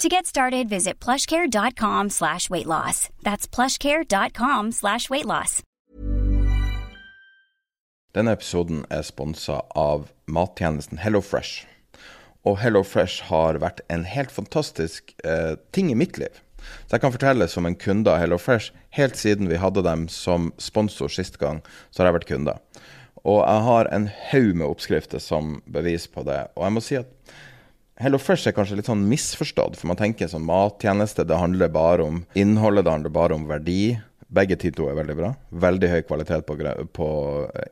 To get started, visit plushcare.com slash weight loss. That's plushcare.com slash weight loss. Denne episoden er sponsa av mattjenesten HelloFresh. Og HelloFresh har vært en helt fantastisk eh, ting i mitt liv. Så jeg kan fortelle som en kunde av HelloFresh, helt siden vi hadde dem som sponsor sist gang, så har jeg vært kunde. Og jeg har en haug med oppskrifter som bevis på det. Og jeg må si at HelloFresh er kanskje litt sånn misforstått, for man tenker sånn mattjeneste, det handler bare om innholdet, det handler bare om verdi. Begge de to er veldig bra. Veldig høy kvalitet på, på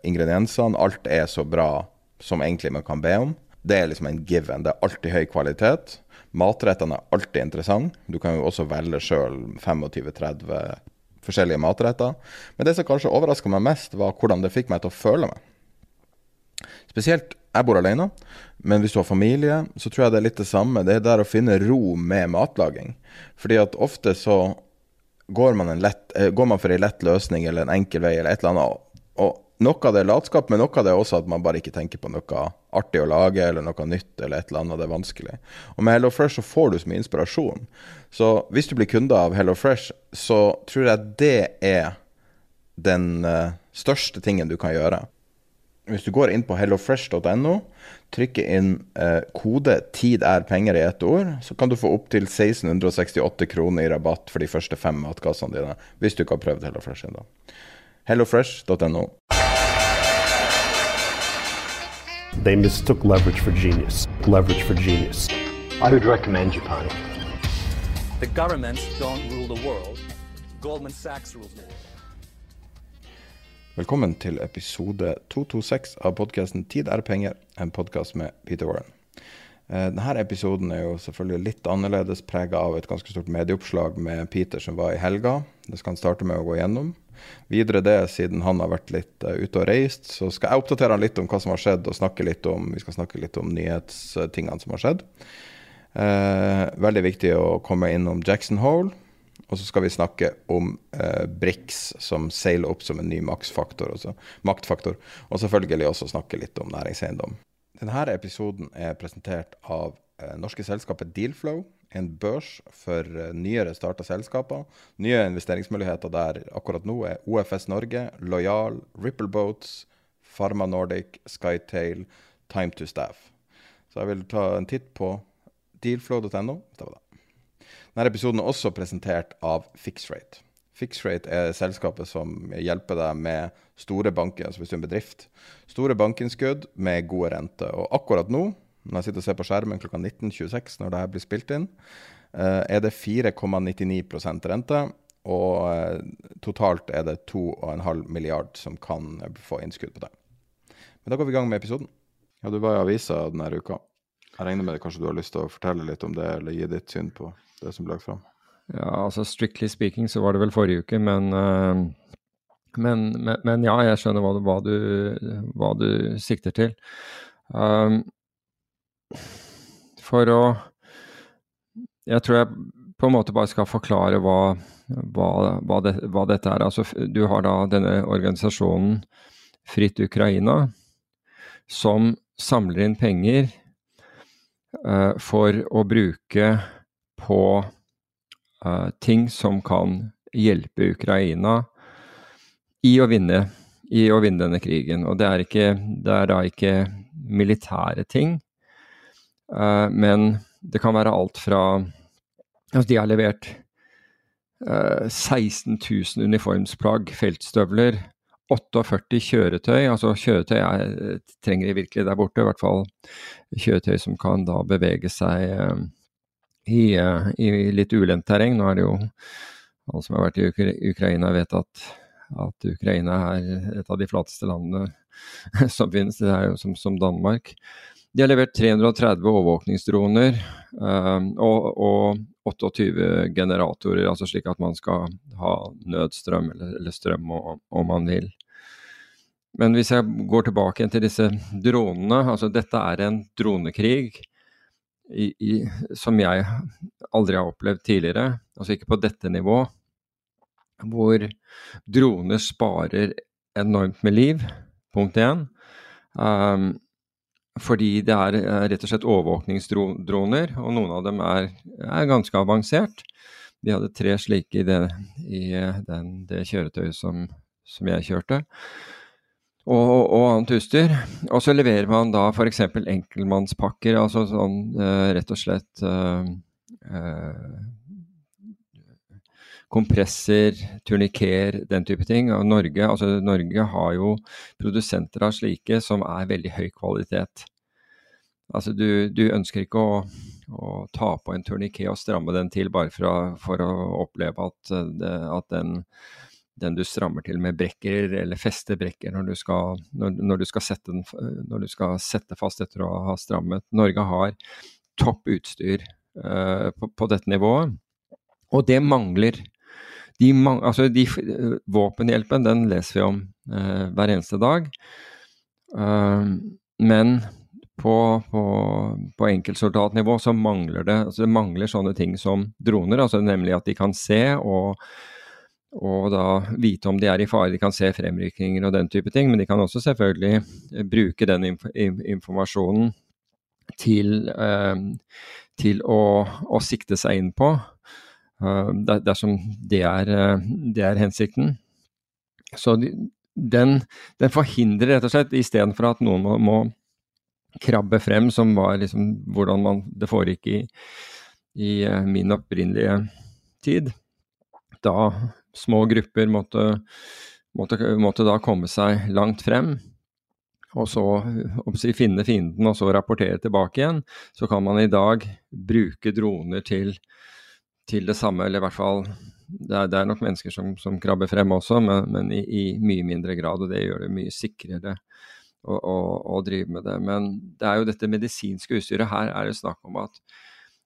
ingrediensene. Alt er så bra som egentlig man kan be om. Det er liksom en given. Det er alltid høy kvalitet. Matrettene er alltid interessante. Du kan jo også velge sjøl 25-30 forskjellige matretter. Men det som kanskje overraska meg mest, var hvordan det fikk meg til å føle meg. Spesielt jeg bor alene, men hvis du har familie, så tror jeg det er litt det samme. Det er der å finne ro med matlaging. Fordi at ofte så går man, lett, eh, går man for en lett løsning eller en enkel vei eller et eller annet. Og noe av det er latskap, men noe av det er også at man bare ikke tenker på noe artig å lage eller noe nytt eller et eller annet. Det er vanskelig. Og med HelloFresh så får du så mye inspirasjon. Så hvis du blir kunde av HelloFresh, så tror jeg det er den uh, største tingen du kan gjøre. Hvis du går inn på hellofresh.no, trykker inn eh, kode 'tid er penger' i ett ord, så kan du få opptil 1668 kroner i rabatt for de første fem matkassene dine, hvis du ikke har prøvd Hellofresh ennå. Hellofresh.no. They mistook leverage for genius. Leverage for genius. I would recommend Japan. The governments don't rule the world. Goldman Sachs rules the world. Velkommen til episode 226 av podkasten 'Tid er penger', en podkast med Peter Warren. Eh, denne episoden er jo selvfølgelig litt annerledes, prega av et ganske stort medieoppslag med Peter som var i helga. Det skal han starte med å gå gjennom. Videre det, siden han har vært litt uh, ute og reist, så skal jeg oppdatere han litt om hva som har skjedd, og snakke litt om, vi skal snakke litt om nyhetstingene som har skjedd. Uh, veldig viktig å komme innom Jackson Hole. Og så skal vi snakke om eh, BRICS, som seiler opp som en ny maktfaktor. Også, maktfaktor. Og selvfølgelig også snakke litt om næringseiendom. Denne episoden er presentert av eh, norske selskapet Dealflow. En børs for eh, nyere starta selskaper. Nye investeringsmuligheter der akkurat nå er OFS Norge, Loyal, Rippleboats, Pharma Nordic, Skytail, Time to Staff. Så jeg vil ta en titt på dealflow.no. Denne episoden er også presentert av Fixrate. Fixrate er selskapet som hjelper deg med store banker, altså hvis du er en bedrift. Store bankinnskudd med gode renter. Og akkurat nå, når jeg sitter og ser på skjermen klokka 19.26 når dette blir spilt inn, eh, er det 4,99 rente. Og eh, totalt er det 2,5 milliard som kan få innskudd på det. Men da går vi i gang med episoden. Ja, Du var i avisa denne uka. Jeg regner med det kanskje du har lyst til å fortelle litt om det, eller gi ditt syn på det som ble lagt fram? Ja, altså strictly speaking så var det vel forrige uke, men, uh, men, men, men ja, jeg skjønner hva du, hva du, hva du sikter til. Um, for å Jeg tror jeg på en måte bare skal forklare hva, hva, det, dette er. Altså, du har da denne organisasjonen Fritt Ukraina, som samler inn penger uh, for å bruke på uh, ting som kan hjelpe Ukraina i å vinne, i å vinne denne krigen. Og det er, ikke, det er da ikke militære ting, uh, men det kan være alt fra Altså, de har levert 16 000 uniformsplagg, feltstøvler, 48 kjøretøy. Altså kjøretøy er, trenger de virkelig der borte, i hvert fall kjøretøy som kan da bevege seg uh, i, uh, i, litt ulendt terreng. Nå er det jo alle som har vært i Ukra Ukraina vet at, at, Ukraina er et av de flateste landene som finnes. Det er jo som, som Danmark. De har levert 330 overvåkningsdroner uh, og, og 28 generatorer, altså slik at man skal ha nødstrøm eller, eller strøm om man vil. Men hvis jeg går tilbake til disse dronene, altså dette er en dronekrig i, i, som jeg aldri har opplevd tidligere, altså ikke på dette nivå, hvor droner sparer enormt med liv, punkt én. Um, fordi det er rett og slett overvåkningsdroner, og noen av dem er, er ganske avansert. Vi hadde tre slike i det, i den, det kjøretøyet som, som, jeg kjørte, og, og, annet utstyr. Og så leverer man da f.eks. enkeltmannspakker, altså sånn uh, rett og slett uh, uh, kompresser, turniker, den type ting. Og Norge, altså Norge har jo produsenter av slike som er veldig høy kvalitet. Altså du, du ønsker ikke å, å, ta på en turniké og stramme den til bare for å, for å oppleve at, at den, den, du strammer til med brekker eller fester brekker når du skal, når, når, du skal sette den, når du skal sette fast etter å ha strammet. Norge har topp utstyr uh, på, på, dette nivået, og det mangler de, altså de, våpenhjelpen den leser vi om uh, hver eneste dag. Uh, men på, på, på enkeltsoldatnivå så mangler det, altså det mangler sånne ting som droner. altså Nemlig at de kan se og, og da vite om de er i fare. De kan se fremrykninger og den type ting. Men de kan også selvfølgelig bruke den inf informasjonen til, eh, til å, å, sikte seg inn på. Eh, dersom det er, eh, det er hensikten. Så den, den, forhindrer rett og slett, istedenfor at noen må, må, krabbe frem, som var liksom hvordan man, det foregikk i, i eh, min opprinnelige tid. Da små grupper måtte, måtte, måtte da komme seg langt frem og så finne fienden og så rapportere tilbake igjen, så kan man i dag bruke droner til til det samme, eller i hvert fall det er, det er nok mennesker som, som, krabber frem også, men, men i, i, mye mindre grad. Og det gjør det mye sikrere å, å, å, drive med det. Men det er jo dette medisinske utstyret. Her er det snakk om at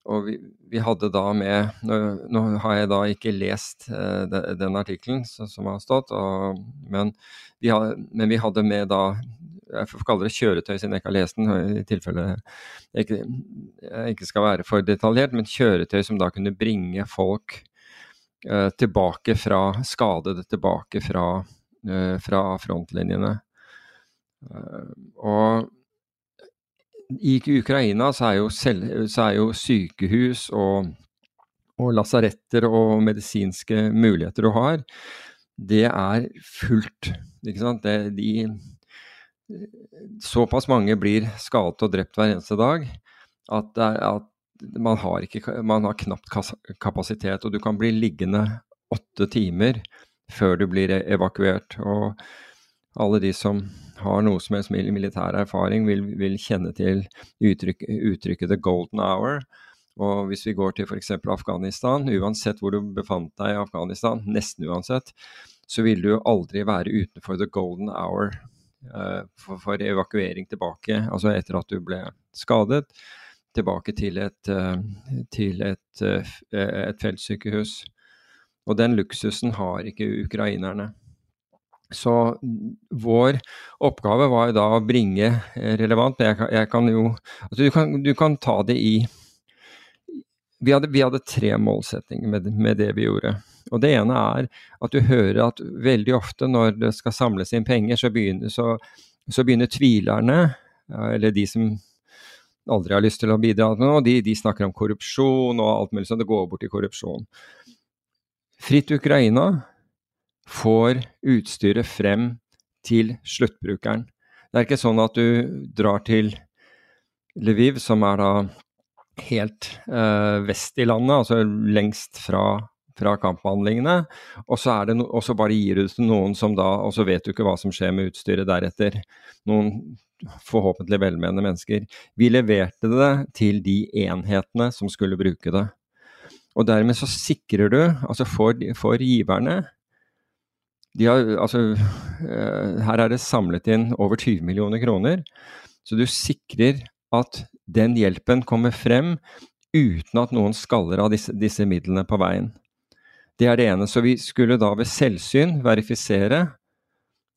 og vi, vi hadde da med nå, nå, har jeg da ikke lest eh, de, den artikkelen som har stått, og, men, vi ha, men vi hadde med da jeg får kalle det kjøretøy siden jeg ikke har lest den, i tilfelle jeg ikke, jeg ikke skal være for detaljert, men kjøretøy som da kunne bringe folk uh, tilbake fra skadede, tilbake fra, uh, fra frontlinjene. Uh, og i Ukraina så er jo, selv, så er jo sykehus og, og lasaretter og medisinske muligheter du har, det er fullt. Ikke sant? Det, de såpass mange blir skadet og drept hver eneste dag at, at man, har ikke, man har knapt kapasitet. Og du kan bli liggende åtte timer før du blir e-, evakuert. Og alle de som har noe som helst militær erfaring, vil, vil kjenne til uttrykk, uttrykket 'the golden hour'. Og hvis vi går til f.eks. Afghanistan, uansett hvor du befant deg i Afghanistan, nesten uansett, så vil du aldri være utenfor 'the golden hour'. uh, for, for, evakuering tilbake, altså etter at du ble skadet, tilbake til et, uh, til et, uh, et feltsykehus. Og den luksusen har ikke ukrainerne. Så vår oppgave var da å bringe relevant jeg kan, jeg kan jo altså du, kan, du kan ta det i vi hadde, vi hadde tre målsettinger med, med, det vi gjorde. Og Det ene er at du hører at veldig ofte når det skal samles inn penger, så begynner, så, så begynner tvilerne, eller de som aldri har lyst til å bidra til noe, de, de snakker om korrupsjon og alt mulig sånn. Det går bort i korrupsjon. Fritt Ukraina får utstyret frem til sluttbrukeren. Det er ikke sånn at du drar til Lviv, som er da helt øh, vest i landet, altså lengst fra fra kamphandlingene, og så, no, og så bare gir du det til noen som da Og så vet du ikke hva som skjer med utstyret deretter. Noen forhåpentlig velmenende mennesker. Vi leverte det til de enhetene som skulle bruke det. Og dermed så sikrer du, altså for, for giverne har, altså, Her er det samlet inn over 20 millioner kroner. Så du sikrer at den hjelpen kommer frem uten at noen skaller av disse, disse midlene på veien. Det er det ene. Så vi skulle da ved selvsyn verifisere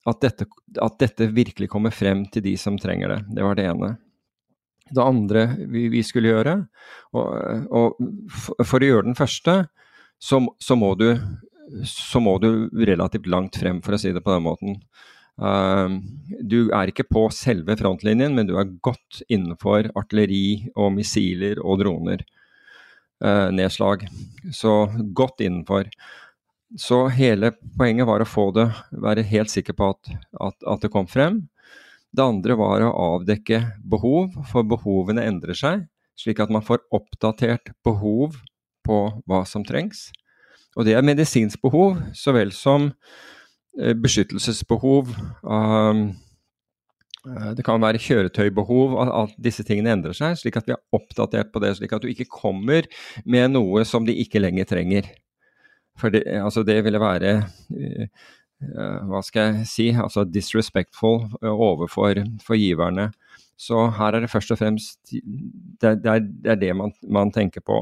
at dette, at dette, virkelig kommer frem til de som trenger det. Det var det ene. Det andre vi, vi skulle gjøre, og, og for, for, å gjøre den første, så, så, må du, så, må du, relativt langt frem, for å si det på den måten. Uh, du er ikke på selve frontlinjen, men du er godt innenfor artilleri og missiler og droner uh, nedslag. Så godt innenfor. Så hele poenget var å få det, være helt sikker på at, at, at, det kom frem. Det andre var å avdekke behov, for behovene endrer seg. Slik at man får oppdatert behov på hva som trengs. Og det er medisinsk behov så vel som eh, beskyttelsesbehov. Um, Eh, det kan være kjøretøybehov, at disse tingene endrer seg, slik at vi er oppdatert på det. Slik at du ikke kommer med noe som de ikke lenger trenger. For det, altså det ville være hva skal jeg si, altså disrespectful overfor for giverne. Så her er det først og fremst det, det, er, det er, det man, man, tenker på.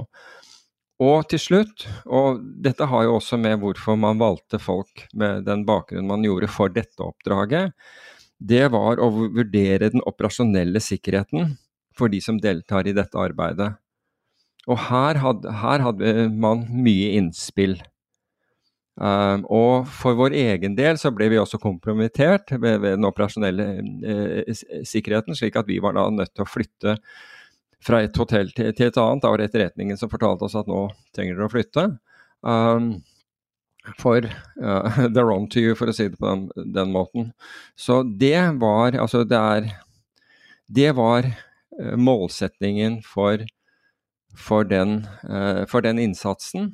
Og til slutt, og dette har jo også med hvorfor man valgte folk med den bakgrunnen man gjorde for dette oppdraget, det var å vurdere den operasjonelle sikkerheten for de som deltar i dette arbeidet. Og her hadde, her hadde man mye innspill. Uh, og for vår egen del så ble vi også kompromittert ved, ved den operasjonelle uh, sikkerheten, slik at vi var da nødt til å flytte fra et hotell til, til et annet. Da var det etterretningen som fortalte oss at nå trenger dere å flytte. Um, for uh, they're on to you, for å si det på den, den, måten. Så det var Altså, det er Det var uh, målsetningen for, for, den, uh, for den innsatsen.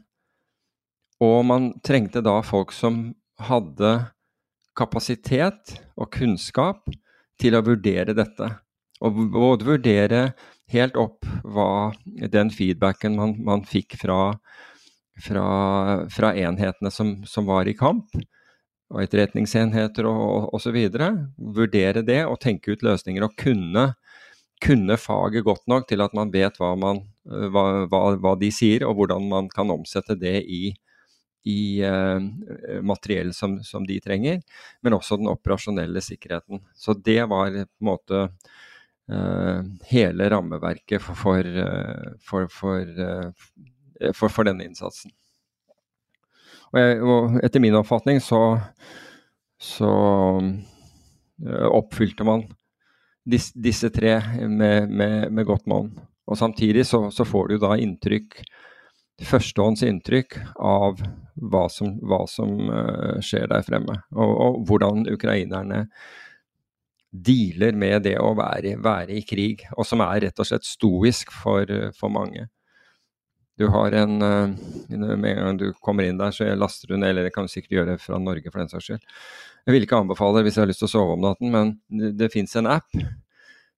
Og man trengte da folk som hadde kapasitet og kunnskap til å vurdere dette. Og både vurdere helt opp hva den feedbacken man, man fikk fra fra, fra enhetene som, som, var i kamp, og etterretningsenheter og osv. Vurdere det og tenke ut løsninger og kunne, kunne faget godt nok til at man vet hva, man, hva, hva, hva de sier, og hvordan man kan omsette det i, i uh, materiell som, som, de trenger, men også den operasjonelle sikkerheten. Så det var på en måte hele rammeverket for, for, for Eh, for, for denne innsatsen. Og, jeg, og, etter min oppfatning så, så oppfylte man dis, disse tre med, med, med godt monn. Og samtidig så, så, får du da inntrykk, førstehånds inntrykk av hva som, hva som skjer der fremme. Og, og, hvordan ukrainerne dealer med det å være, være, i krig, og som er rett og slett stoisk for, for mange. Du har en uh, Med en gang du kommer inn der, så laster du ned, eller det kan du sikkert gjøre fra Norge for den saks skyld. Jeg vil ikke anbefale hvis jeg har lyst til å sove om natten, men det, det fins en app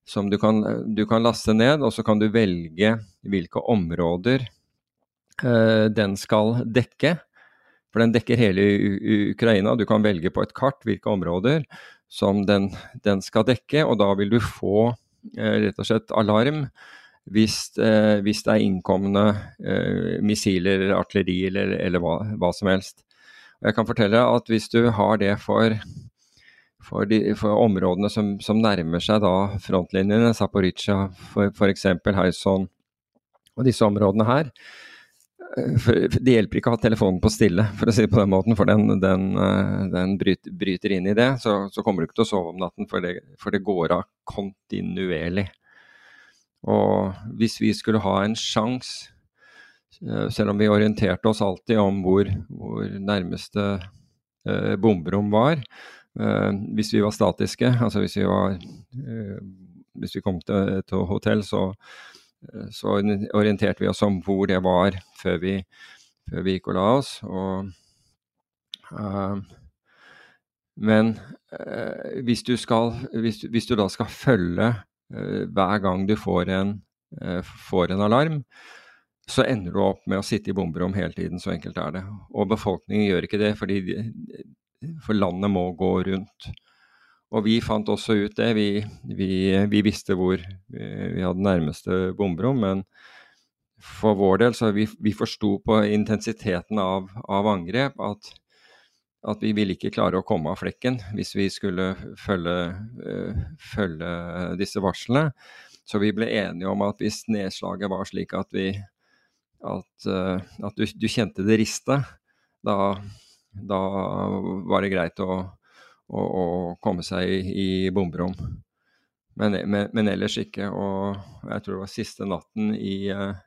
som du kan, du kan, laste ned, og så kan du velge hvilke områder uh, den skal dekke. For den dekker hele Ukraina. Du kan velge på et kart hvilke områder som den, den skal dekke, og da vil du få eh, rett og slett alarm hvis, eh, hvis, det er innkomne eh, missiler artilleri eller, eller hva, hva, som helst. Og jeg kan fortelle at hvis du har det for, for, de, for områdene som, som, nærmer seg da frontlinjene, Zaporizjzja f.eks., Hauson og disse områdene her, det hjelper ikke å ha telefonen på stille, for å si det på den måten, for den, den, eh, den bryter, bryter, inn i det. Så, så, kommer du ikke til å sove om natten, for det, for det går av kontinuerlig. Og hvis vi skulle ha en sjanse, eh, selv om vi orienterte oss alltid om hvor, hvor nærmeste eh, bomberom var, eh, hvis vi var statiske, altså hvis vi, var, eh, hvis vi kom til et hotell, så, så, orienterte vi oss om hvor det var før vi, før vi gikk og la oss. Og, uh, men uh, hvis, du skal, hvis, hvis, du da skal følge hver gang du får en, får en alarm, så ender du opp med å sitte i bomberom hele tiden. Så enkelt er det. Og befolkningen gjør ikke det, fordi for landet må gå rundt. Og vi fant også ut det. Vi, vi, vi visste hvor vi, vi hadde nærmeste bomberom, men for vår del så vi, vi forsto på intensiteten av, av angrep at, at, vi ville ikke klare å komme av flekken hvis vi skulle følge, uh, følge disse varslene. Så vi ble enige om at hvis nedslaget var slik at, vi, at, uh, at du, du, kjente det riste, da, da var det greit å å, å komme seg i, i bomberom. Men, men, men, ellers ikke. Og jeg tror det var siste natten i, eh,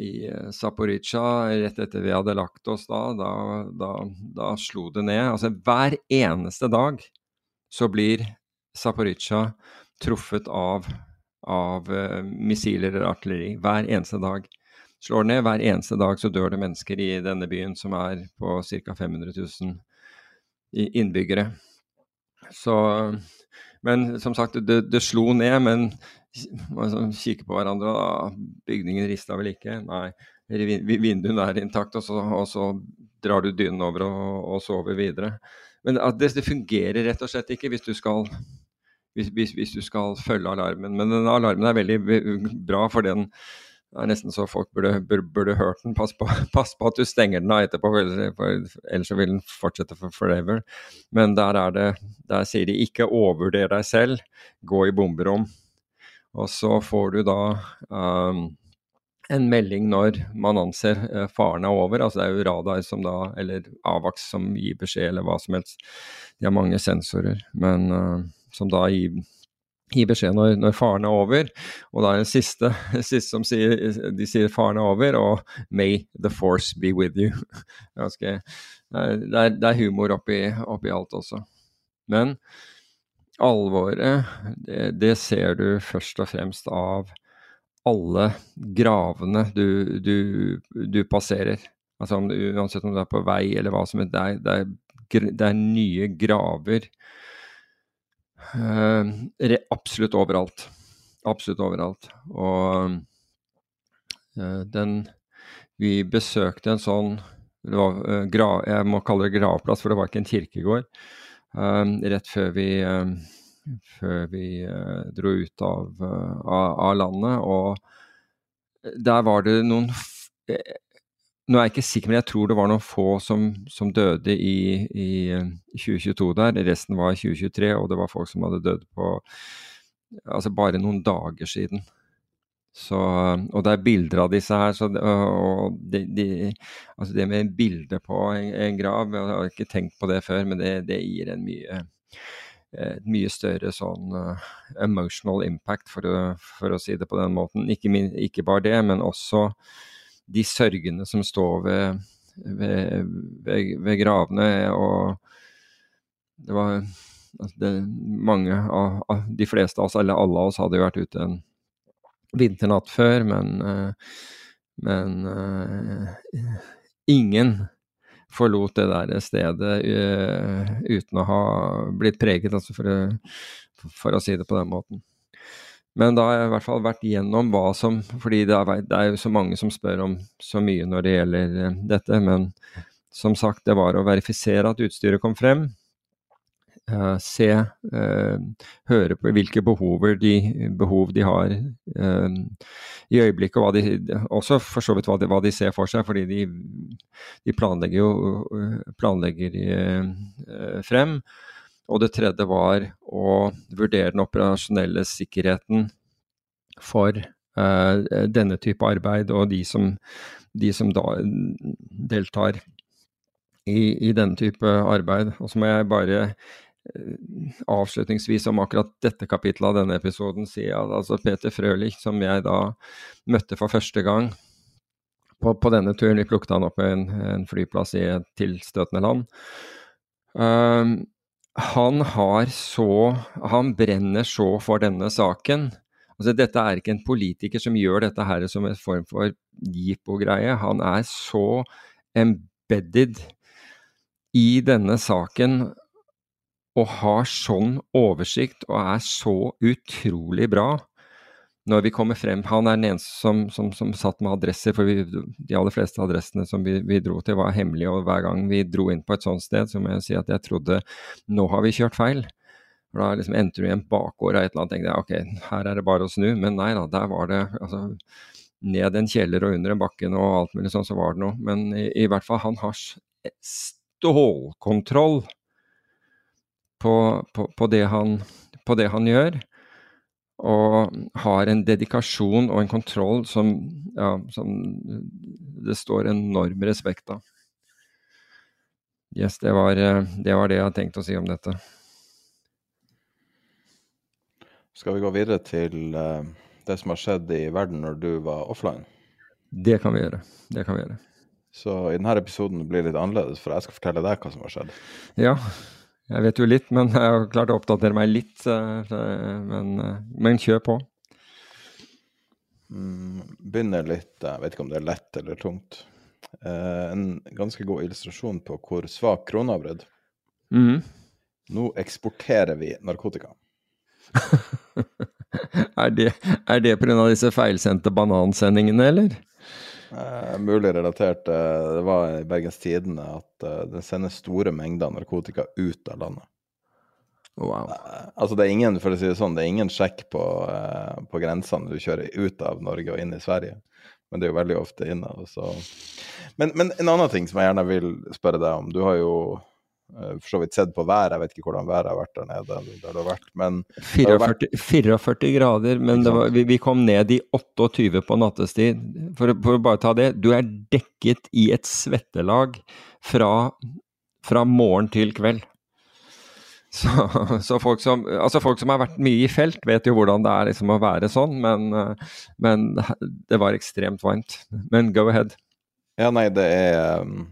i Zaporizjzja, rett etter vi hadde lagt oss da, da, da, da slo det ned. Altså hver eneste dag så blir Zaporizjzja truffet av, av uh, missiler eller artilleri. Hver eneste dag. Slår ned hver eneste dag, så dør det mennesker i denne byen som er på ca. 500 000 innbyggere. Så Men som sagt, det, det slo ned. Men man kikker på hverandre, og bygningen rista vel ikke? Nei. Vinduene er intakt, og og så drar du dynen over og, og sover videre. Men det, det, fungerer rett og slett ikke hvis du skal hvis, hvis, hvis, du skal følge alarmen. Men den alarmen er veldig bra, for den det er nesten så folk burde, burde, burde hørt den. Pass på, pass på, at du stenger den av etterpå, ellers vil den fortsette for forever. Men der, er det, der sier de ikke overvurder deg selv, gå i bomberom. Og så får du da um, en melding når man anser uh, faren er over. altså Det er jo radar som da, eller AVAX som gir beskjed, eller hva som helst. De har mange sensorer, men uh, som da gir gi beskjed når, når, faren er over. Og da er det siste, siste som sier de sier faren er over, og 'May the force be with you'. Ganske, det, er, det, er, humor oppi, oppi, alt også. Men alvoret, det, det, ser du først og fremst av alle gravene du, du, du passerer. Altså om, Uansett om du er på vei eller hva som helst, det det er nye graver Uh, absolutt overalt. Absolutt overalt. Og uh, den Vi besøkte en sånn var, uh, grav, Jeg må kalle det gravplass, for det var ikke en kirkegård. rett før vi, før vi dro ut av, av, av, landet. Og der var det noen nå er jeg ikke sikker, men jeg tror det var noen få som, som døde i, i, 2022 der. Resten var i 2023, og det var folk som hadde dødd på altså bare noen dager siden. Så, og det er bilder av disse her. Så, og de, de, altså det med bilde på en, grav Jeg har ikke tenkt på det før, men det, det gir en mye, mye større sånn uh, emotional impact, for å, for å, si det på den måten. Ikke, ikke bare det, men også de sørgende som står ved, ved, ved, ved gravene. Og det var altså det, mange av, de fleste av oss, eller alle av oss, hadde jo vært ute en vinternatt før, men, uh, men uh, ingen forlot det der stedet uh, uten å ha blitt preget, altså for, for å si det på den måten. Men da har jeg i hvert fall vært gjennom hva som Fordi det er, det er jo så mange som spør om så mye når det gjelder eh, dette. Men som sagt, det var å verifisere at utstyret kom frem. Uh, se, uh, høre på hvilke de, behov de har uh, i øyeblikket, og de, også for så vidt hva de, hva de, ser for seg, fordi de, de planlegger jo planlegger frem. Og det tredje var å vurdere den operasjonelle sikkerheten for uh, denne type arbeid, og de som, de som da deltar i, i, denne type arbeid. Og så må jeg bare uh, avslutningsvis om akkurat dette kapitlet av denne episoden si at altså Peter Frølich, som jeg da møtte for første gang på, på denne turen, vi plukket han opp på en, en flyplass i et tilstøtende land. Uh, han har så Han brenner så for denne saken Altså, dette er ikke en politiker som gjør dette her som en form for jippo-greie. Han er så embedded i denne saken og har sånn oversikt og er så utrolig bra når vi kommer frem Han er den eneste som, som, som satt med adresser, for vi, de aller fleste adressene som vi, vi, dro til var hemmelige, og hver gang vi dro inn på et sånt sted, så må jeg si at jeg trodde nå har vi kjørt feil. For Da liksom endte du i en bakgård av et eller annet, tenkte jeg ok, her er det bare å snu. Men nei da, der var det altså ned en kjeller og under en bakken og alt mulig sånn, så var det noe. Men i, i hvert fall, han har stålkontroll på, på, på, det han, på det han gjør. Og har en dedikasjon og en kontroll som, ja, som det står enorm respekt av. Yes, det var, det var det jeg hadde tenkt å si om dette. Skal vi gå videre til uh, det som har skjedd i verden når du var offline? Det kan vi gjøre. Det kan vi gjøre. Så i denne episoden blir det litt annerledes, for jeg skal fortelle deg hva som har skjedd. Ja, jeg vet jo litt, men jeg har klart å oppdatere meg litt. Men, uh, men, kjør på. Mm, begynner litt Jeg vet ikke om det er lett eller tungt. en ganske god illustrasjon på hvor svak krona har blitt. Mm. Nå eksporterer vi narkotika. er det, er det pga. disse feilsendte banansendingene, eller? Eh, mulig relatert. Eh, det var i Bergens Tidende at uh, det sendes store mengder narkotika ut av landet. Wow. Eh, altså det er ingen for å si det sånn, det er ingen sjekk på, på grensene du kjører ut av Norge og inn i Sverige. Men det er jo veldig ofte innad. Men, men en annen ting som jeg gjerne vil spørre deg om. Du har jo Eh, for så vidt sett på været, jeg vet ikke hvordan været har vært der nede. der det har vært, men 44, vært... 44 grader, men var, vi, vi, kom ned i 28 på nattestid. For, for, å bare ta det, du er dekket i et svettelag fra, fra morgen til kveld. Så, så folk, som, altså folk, som, har vært mye i felt, vet jo hvordan det er liksom å være sånn, men, eh, men det var ekstremt varmt. Men go ahead. Ja, nei, det er um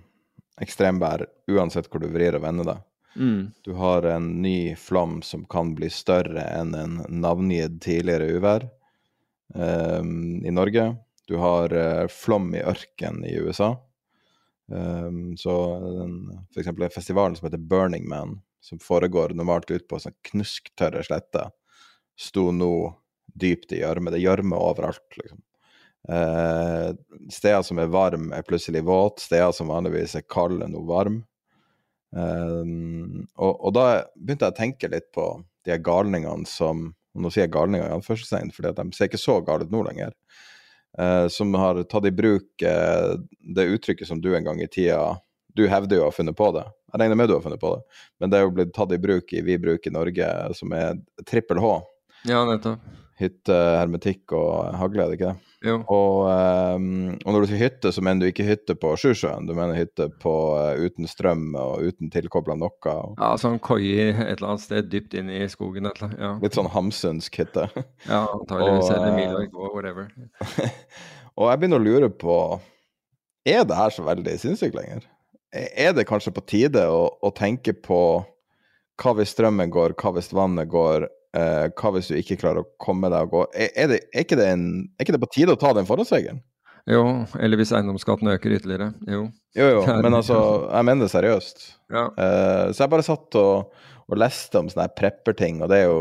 ekstremvær uansett hvor du vrir og vender deg. Mm. Du har en ny flom som kan bli større enn en navngitt tidligere uvær um, i Norge. Du har uh, flom i ørken i USA. Um, så for eksempel en festival som heter Burning Man, som foregår normalt ut på sånn knusktørre sletter, sto nå dypt i gjørme. Det er gjørme overalt, liksom. Uh, steder som er varme, er plutselig våt. Steder som vanligvis er kalde, er nå varme. Uh, og, og, da begynte jeg å tenke litt på de galningene som Nå sier jeg galninger i anførselstegn, for de ser ikke så gale ut nå lenger. Uh, som har tatt i bruk det uttrykket som du en gang i tida Du hevder jo å ha funnet på det. Jeg regner med du har funnet på det, men det er jo blitt tatt i bruk i Vi bruk i Norge, som er trippel H. Ja, nettopp. Hytte, hermetikk og hagle, er det ikke det? Jo. Og, um, og, når du sier hytte, så mener du ikke hytte på Sjusjøen, du mener hytte på, uh, uten strøm og uten tilkobla noe? Og... Ja, sånn koie et eller annet sted dypt inn i skogen. Et eller annet, ja. Litt sånn hamsunsk hytte? ja, antakeligvis. Eller eh, Milorg og whatever. og jeg begynner å lure på Er det her så veldig sinnssykt lenger? Er det kanskje på tide å, å tenke på hva hvis strømmen går, hva hvis vannet går, Uh, hva hvis du ikke klarer å komme deg og gå Er, er, det, er, ikke det en, er, ikke det på tide å ta den forholdsregelen? Jo, eller hvis eiendomsskatten øker ytterligere. Jo. Jo, jo, men altså, jeg mener det seriøst. Ja. Uh, så jeg bare satt og, og leste om sånne prepper-ting, og det er jo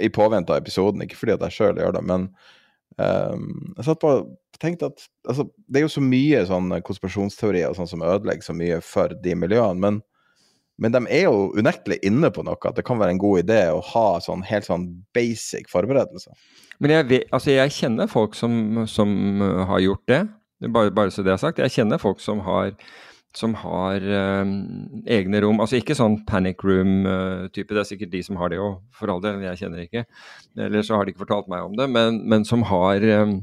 i påvente av episoden, ikke fordi at jeg sjøl gjør det, men um, jeg satt på og tenkte at altså, det er jo så mye sånn konspirasjonsteorier sånn som ødelegger så mye for de miljøene, men men de er jo unektelig inne på noe, at det kan være en god idé å ha sånn helt sånn basic forberedelser. Men jeg, vet, altså jeg kjenner folk som, som uh, har gjort det, bare, bare, så det er sagt. Jeg kjenner folk som har, som har øh, egne rom. Altså ikke sånn panic room-type, uh, det er sikkert de som har det òg, for all del. Jeg kjenner ikke. Eller så har de ikke fortalt meg om det, men, men som har, øh,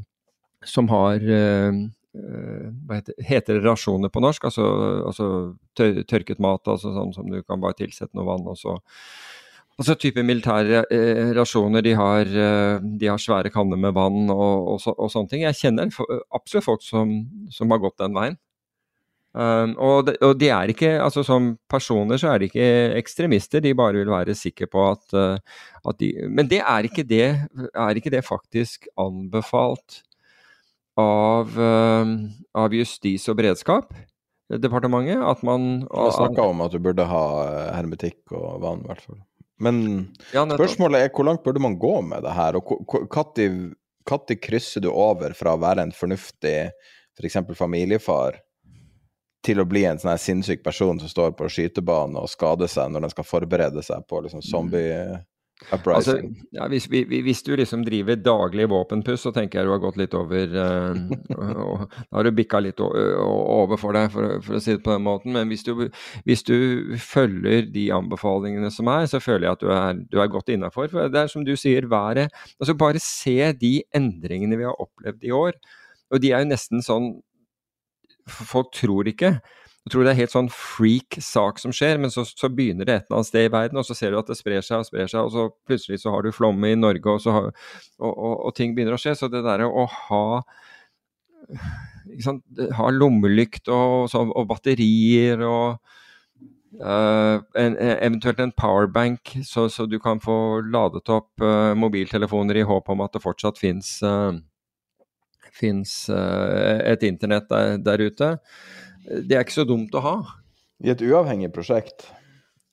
som har Eh, hva heter, heter, det rasjoner på norsk? Altså, altså tør, tørket mat, altså sånn som du kan bare tilsette noe vann og så Altså type militære eh, rasjoner. De har, eh, de har, svære kanner med vann og, og, så, og, sånne ting. Jeg kjenner absolutt folk som, som, har gått den veien. Um, og, de, og, de, er ikke, altså Som personer så er de ikke ekstremister, de bare vil være sikre på at, at de Men det er, ikke det, er ikke det faktisk anbefalt av, uh, av Justis- og beredskapsdepartementet? At man har snakka om at du burde ha hermetikk og vann, i hvert fall. Men ja, spørsmålet er hvor langt burde man gå med det her? Og når krysser du over fra å være en fornuftig f.eks. For familiefar til å bli en sånn her sinnssyk person som står på skytebanen og skader seg når den skal forberede seg på liksom zombie Altså, ja, hvis, hvis, du liksom driver daglig våpenpuss, så tenker jeg du har gått litt over uh, og, Da har du bikka litt over for deg, for, for, å si det på den måten. Men hvis du, hvis du, følger de anbefalingene som er, så føler jeg at du er, du er godt innafor. For det er som du sier, været Altså bare se de endringene vi har opplevd i år. Og de er jo nesten sånn Folk tror ikke. Jeg tror det er helt sånn freak sak som skjer, men så, så, begynner det et eller annet sted i verden, og så ser du at det sprer seg og sprer seg, og så plutselig så har du flomme i Norge, og, har, og, og, og ting begynner å skje. Så det derre å ha sant, ha lommelykt og, og, batterier og uh, en, eventuelt en powerbank, så, så, du kan få ladet opp uh, mobiltelefoner i håp om at det fortsatt fins uh, eh, et internett der, der, ute. Det er ikke så dumt å ha. I et uavhengig prosjekt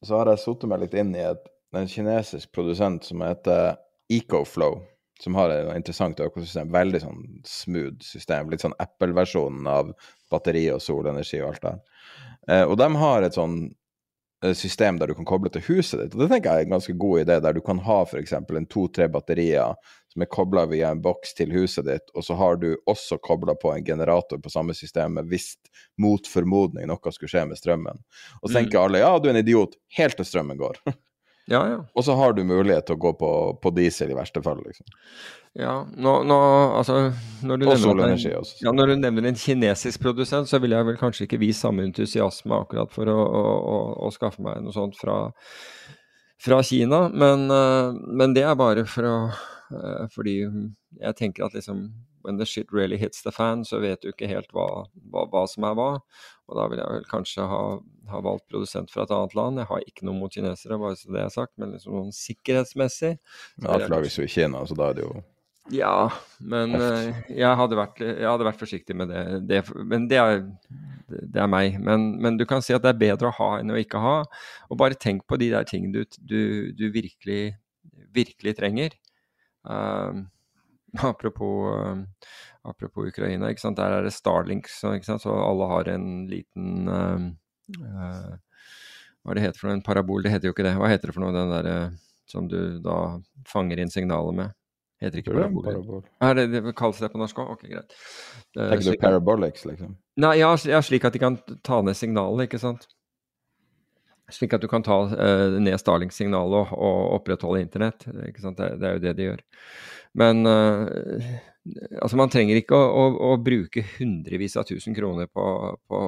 så har jeg satt meg litt inn i et, en kinesisk produsent som heter EcoFlow. Som har et interessant økosystem. Veldig sånn smooth system. Litt sånn Apple-versjonen av batteri og solenergi og alt det Eh, og de har et sånn system der du kan koble til huset ditt. Og det tenker jeg er en ganske god idé, der du kan ha f.eks. en to-tre batterier som er kobla via en boks til huset ditt, og så har du også kobla på en generator på samme systemet hvis mot formodning noe skulle skje med strømmen. Og så tenker mm. alle ja, du er en idiot, helt til strømmen går. Ja, ja. Og så har du mulighet til å gå på, på diesel i verste fall, liksom. Ja, nå, nå altså når du, og solenergi også. Ja, når du nevner en kinesisk produsent, så vil jeg vel kanskje ikke vise samme entusiasme akkurat for å, å, å, å skaffe meg noe sånt fra, fra Kina, men, eh, men det er bare for å Eh, fordi jeg tenker at liksom when the shit really hits the fan, så vet du ikke helt hva, hva, hva som er hva. Og da vil jeg vel kanskje ha, ha, valgt produsent fra et annet land. Jeg har ikke noe mot kinesere, bare så det er sagt, men liksom sånn sikkerhetsmessig for lages jo i Kina, så da er det jo Ja, men uh, jeg, hadde vært, jeg, hadde vært, forsiktig med det. det men det er, det er meg. Men, men, du kan si at det er bedre å ha enn å ikke ha. Og bare tenk på de der tingene du, du, du virkelig, virkelig trenger. Uh, apropos, uh, apropos, Ukraina, ikke der er det Starlink, så alle har en liten uh, Hva det heter for noe? En parabol? Det heter jo ikke det. Hva heter det for noe, den derre som du da fanger inn signalet med? Heter ikke parabol? parabol. Er det, det kalles det på norsk òg? Ok, greit. Tenker du parabolics, liksom? Nei, ja, slik at de kan ta ned signalet, ikke sant. Slik at du kan ta uh, ned Starlink-signalet og, og, opprettholde internett. Det, det, er jo det de gjør. Men uh, Altså, man trenger ikke å, å, å, bruke hundrevis av tusen kroner på, på,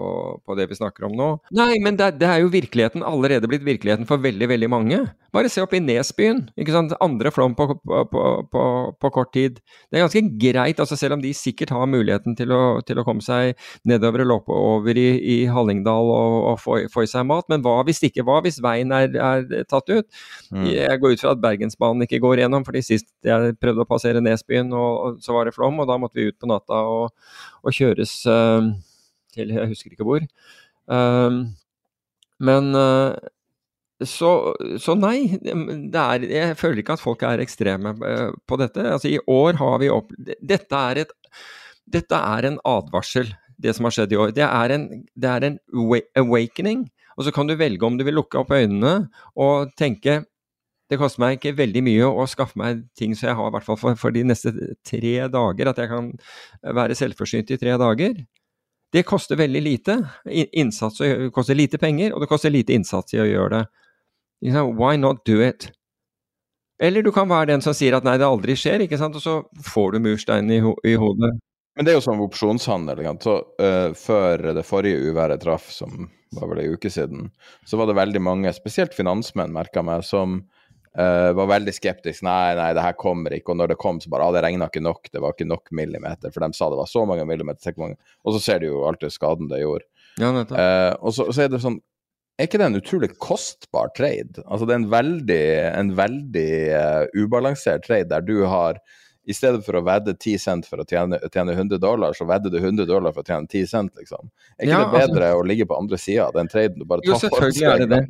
på, det vi snakker om nå. Nei, men det, det, er jo virkeligheten allerede blitt virkeligheten for veldig, veldig mange. Bare se opp i Nesbyen. ikke sant? Andre flom på, på, kort tid. Det er ganske greit, altså selv om de sikkert har muligheten til å, til å komme seg nedover eller over i, i Hallingdal og, og få, få, i seg mat. Men hva hvis ikke? Hva hvis veien er, er tatt ut? Mm. Jeg går ut fra at Bergensbanen ikke går gjennom, fordi sist jeg prøvde å passere Nesbyen, og, og så var var det flom, og da måtte vi ut på natta og, og kjøres uh, til jeg husker ikke hvor. Uh, men uh, så, så, nei, er, jeg føler ikke at folk er ekstreme på dette. Altså I år har vi opp... Dette er, et, dette er en advarsel, det som har skjedd i år. Det er en, det er en awakening. Og så kan du velge om du vil lukke opp øynene og tenke det koster meg ikke veldig mye å skaffe meg ting så jeg har i hvert fall for, for, de neste tre dager, at jeg kan være selvforsynt i tre dager. Det koster veldig lite. Innsats det koster lite penger, og det koster lite innsats i å gjøre det. Why not do it? Eller du kan være den som sier at nei, det aldri skjer, ikke sant, og så får du mursteinen i, ho i hodet. Men det er jo sånn opsjonshandel. Så, uh, før det forrige uværet traff, som var vel ei uke siden, så var det veldig mange, spesielt finansmenn, merka meg, som Uh, var veldig skeptisk. Nei, nei, det her kommer ikke. Og når det kom, så bare ah, det regna ikke nok. Det var ikke nok millimeter. For de sa det var så mange millimeter. Mange. Og så ser du jo alltid skaden det gjorde. Ja. Eh, og så, så er det sånn Er ikke det en utrolig kostbar trade? Altså det er en veldig, en veldig uh, ubalansert trade der du har i stedet for å vedde 10 cent for å tjene, tjene 100 dollar, så vedder du 100 dollar for å tjene 10 cent, liksom. Er ikke Ja, det bedre å ligge på andre sida av den traden du bare Jo, tar for selvfølgelig er det det.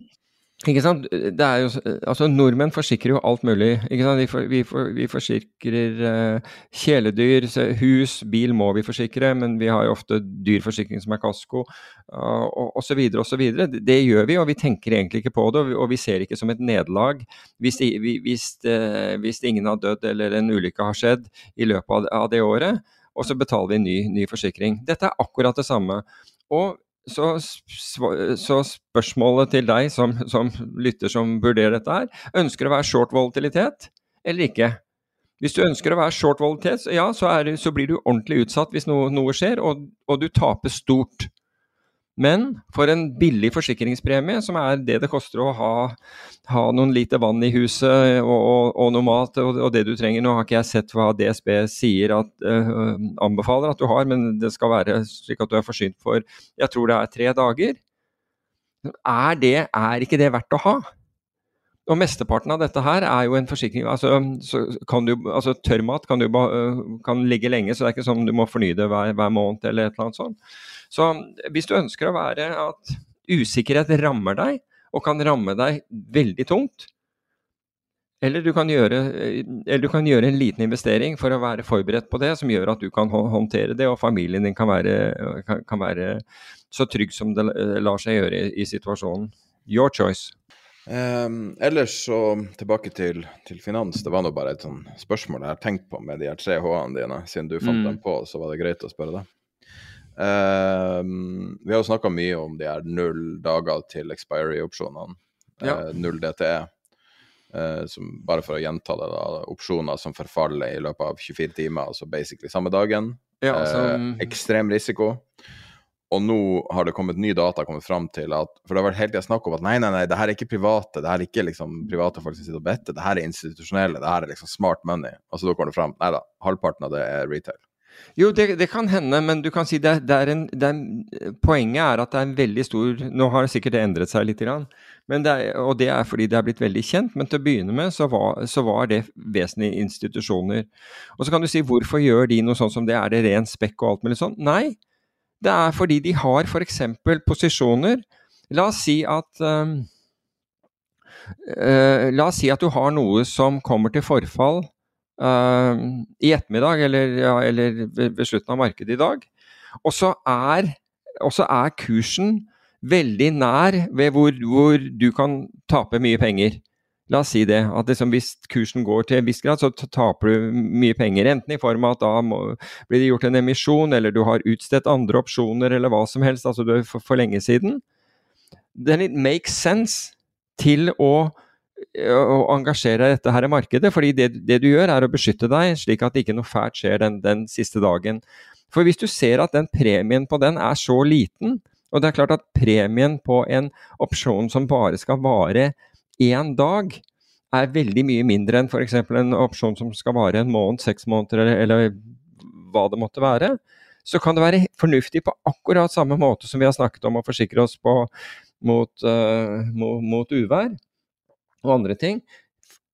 Ikke sant? Det er jo, altså Nordmenn forsikrer jo alt mulig. ikke sant? Vi, for, vi, for, vi forsikrer uh, kjæledyr, hus, bil må vi forsikre, men vi har jo ofte dyrforsikring som er kasko, uh, osv. osv. Det, gjør vi, og vi tenker egentlig ikke på det, og vi, og vi ser ikke som et nederlag hvis, hvis, uh, hvis ingen har dødd eller en ulykke har skjedd i løpet av, det året, og så betaler vi ny, ny forsikring. Dette er akkurat det samme. Og så, så spørsmålet til deg som, som lytter som vurderer dette her, ønsker du å være short volatilitet eller ikke? Hvis du ønsker å være short volatilitet, ja, så, er, så blir du ordentlig utsatt hvis noe, noe skjer, og, og du taper stort. Men for en billig forsikringspremie, som er det det koster å ha, ha noen liter vann i huset og, og, og noe mat og, og det du trenger Nå har ikke jeg sett hva DSB sier at uh, anbefaler at du har, men det skal være slik at du er forsynt for jeg tror det er tre dager. Er, det, er ikke det verdt å ha? Og mesteparten av dette her er jo en forsikring altså, du, altså Tørrmat kan, du øh, kan ligge lenge, så det er ikke sånn du må fornye det hver, hver måned eller et eller annet sånt. Så hvis du ønsker å være at usikkerhet rammer deg, og kan ramme deg veldig tungt, eller du, gjøre, eller du kan gjøre en liten investering for å være forberedt på det, som gjør at du kan håndtere det, og familien din kan være, kan, kan være så trygg som det lar seg gjøre i, i situasjonen. Your choice. Um, ellers så tilbake til, til finans. Det var nå bare et sånn spørsmål jeg har tenkt på med de her tre H-ene dine. Siden du fant Mm. dem på, så var det greit å spørre deg. Um, vi har jo snakka mye om de her null dager til expiry-opsjonene. Ja. Uh, null DTE. Uh, som, bare for å gjenta det, da. Opsjoner som forfaller i løpet av 24 timer, altså basically samme dagen. Ja, Eh, uh, ekstrem risiko. Og nå har det kommet ny data kommet fram til at For det har vært hele tida snakk om at nei, nei, nei, det her er ikke private. Det her er ikke liksom private folk som sitter og better. Det her er institusjonelle. Det her er liksom smart money. Og så da kommer det fram Nei da, halvparten av det er retail. Jo, det, det kan hende, men du kan si det, det er en, det er, poenget er at det er en veldig stor Nå har sikkert det endret seg litt, grann, er, og det er fordi det er blitt veldig kjent. Men til å begynne med så var, så var det vesentlige institusjoner. Og så kan du si hvorfor gjør de noe sånn som det? Er det ren spekk og alt mulig sånt? Nei, det er fordi de har f.eks. posisjoner. La oss si at um, uh, La oss si at du har noe som kommer til forfall uh, i ettermiddag, eller, ja, eller ved, slutten av markedet i dag. Og så er, er kursen veldig nær ved hvor, hvor du kan tape mye penger. La oss si det. At liksom hvis kursen går til en viss grad, så taper du mye penger. Enten i form av at da må, blir det gjort en emisjon, eller du har utstedt andre opsjoner, eller hva som helst. Altså du er for, for lenge siden. Then it makes sense til å, å engasjere dette her i markedet. fordi det, det du gjør, er å beskytte deg, slik at ikke noe fælt skjer den, den siste dagen. For hvis du ser at den premien på den er så liten, og det er klart at premien på en opsjon som bare skal vare én dag, er veldig mye mindre enn f.eks. en opsjon som skal vare en måned, seks måneder eller, eller hva det måtte være, så kan det være fornuftig på akkurat samme måte som vi har snakket om å forsikre oss på mot, uh, mot, mot uvær og andre ting.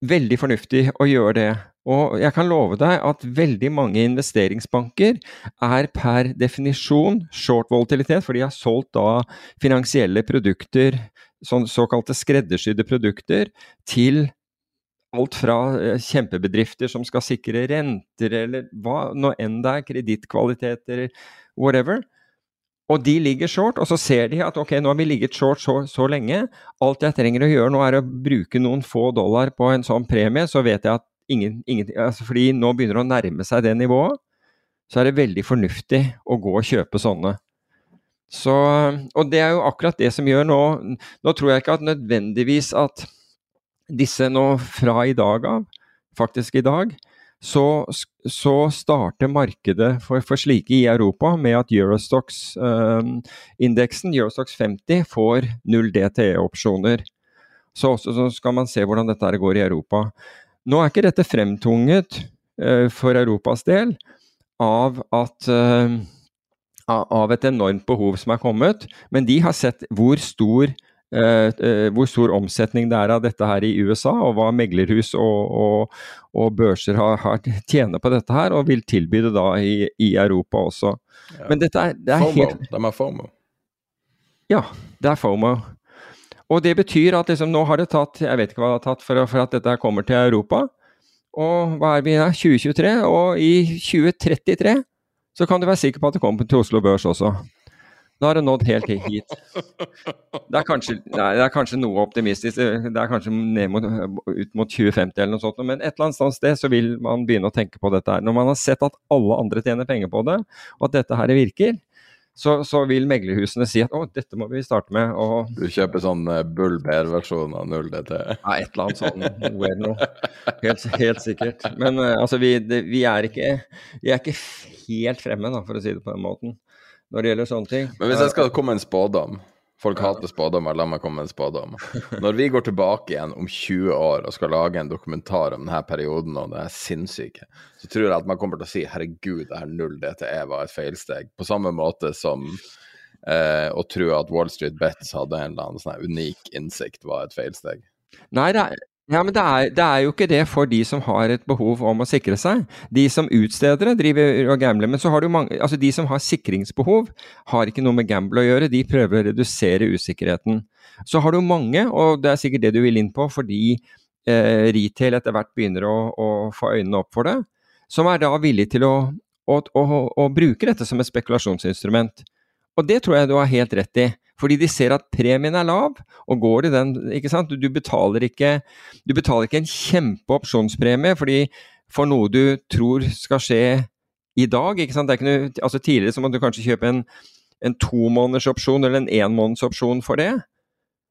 Veldig fornuftig å gjøre det. Og jeg kan love deg at veldig mange investeringsbanker er per definisjon short volatilitet, for de har solgt da finansielle produkter, sånn såkalte skreddersydde produkter, til alt fra eh, kjempebedrifter som skal sikre renter, eller hva nå enn det er, kredittkvaliteter, whatever. Og de ligger short, og så ser de at ok, nå har vi ligget short så, så lenge. Alt jeg trenger å gjøre nå er å bruke noen få dollar på en sånn premie, så vet jeg at ingen, ingen altså Fordi nå begynner det å nærme seg det nivået, så er det veldig fornuftig å gå og kjøpe sånne. Så, og det er jo akkurat det som gjør nå Nå tror jeg ikke at nødvendigvis at disse nå fra i dag av, faktisk i dag, så, så starter markedet for, for, slike i Europa med at Eurostox-indeksen, eh, Eurostox 50, får null DTE-opsjoner. Så, så skal man se hvordan dette går i Europa. Nå er ikke dette fremtunget uh, for Europas del av at, uh, av et enormt behov som er kommet, men de har sett hvor stor, eh, eh, hvor stor omsetning det er av dette her i USA, og hva meglerhus og, og, og børser har, har tjener på dette her, og vil tilby det da i, i Europa også. Ja. Men dette er, det er FOMO. helt De er FOMO. Ja, det er FOMO. Og det betyr at liksom, nå har det tatt Jeg vet ikke hva det har tatt for, for at dette kommer til Europa. Og hva er vi da? 2023? Og i 2033 så kan du være sikker på at det kommer til Oslo Børs også. Nå har det nådd helt hit. Det er kanskje, nei, det er kanskje noe optimistisk. Det er kanskje mot, ut mot 2050 eller noe sånt, men et eller annet sted så vil man begynne å tenke på dette her. Når man har sett at alle andre tjener penger på det, og at dette her virker, så, så vil meglerhusene si at å, dette må vi starte med. og Du kjøper sånn eh, Bull Bear-versjon av 0DT. ja, et eller annet sånt. eller. Helt, helt sikkert. Men eh, altså, vi, det, vi, er ikke, vi er ikke helt fremme, da, for å si det på den måten, når det gjelder sånne ting. Men hvis jeg skal komme med en spådom Folk hater spådommer, la meg komme med en spådom. Når vi går tilbake igjen om 20 år og skal lage en dokumentar om denne perioden og det er sinnssyke, så tror jeg at man kommer til å si herregud, det her null DTE var et feilsteg. På samme måte som eh, å tro at Wall Street Bets hadde en eller annen sånn unik innsikt var et feilsteg. Nei, det er, ja, men det er, det er jo ikke det for de som har et behov om å sikre seg. De som utstedere driver og gambler. Men så har du mange, altså de som har sikringsbehov, har ikke noe med gamble å gjøre. De prøver å redusere usikkerheten. Så har du mange, og det er sikkert det du vil inn på, fordi eh, retail etter hvert begynner å, å, få øynene opp for det, som er da villig til å, å, å, bruke dette som et spekulasjonsinstrument. Og det tror jeg du har helt rett i. Fordi de ser at premien er lav, og går i den ikke sant? Du, betaler, ikke, du betaler ikke en kjempeopsjonspremie fordi for noe du tror skal skje i dag. ikke sant? Noe, altså Tidligere så måtte du kanskje kjøpe en, en tomånedersopsjon eller en enmånedersopsjon for det.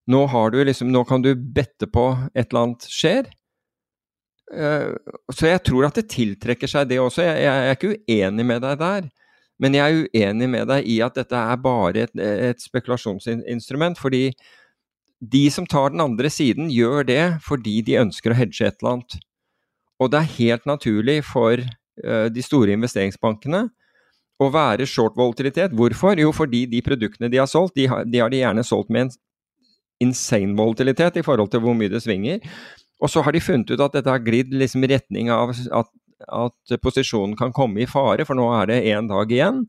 Nå, har du liksom, nå kan du bette på et eller annet skjer. Uh, så jeg tror at det tiltrekker seg det også. Jeg, jeg, jeg er ikke uenig med deg der. Men jeg er uenig med deg i at dette er bare et, et spekulasjonsinstrument. Fordi de som tar den andre siden, gjør det fordi de ønsker å hedge et eller annet. Og det er helt naturlig for uh, de store investeringsbankene å være short volatilitet. Hvorfor? Jo, fordi de produktene de har solgt, de har de, har de gjerne solgt med en insane volatilitet i forhold til hvor mye det svinger. Og så har de funnet ut at dette har glidd liksom i retning av at at posisjonen kan komme i fare, for nå er det én dag igjen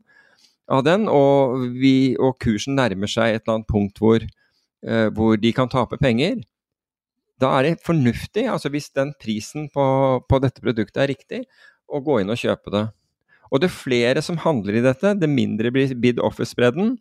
av den, og, vi, og, kursen nærmer seg et eller annet punkt hvor, uh, hvor, de kan tape penger. Da er det fornuftig, altså hvis den prisen på, på dette produktet er riktig, å gå inn og kjøpe det. Og det flere som handler i dette, det mindre blir bid offer-spredden,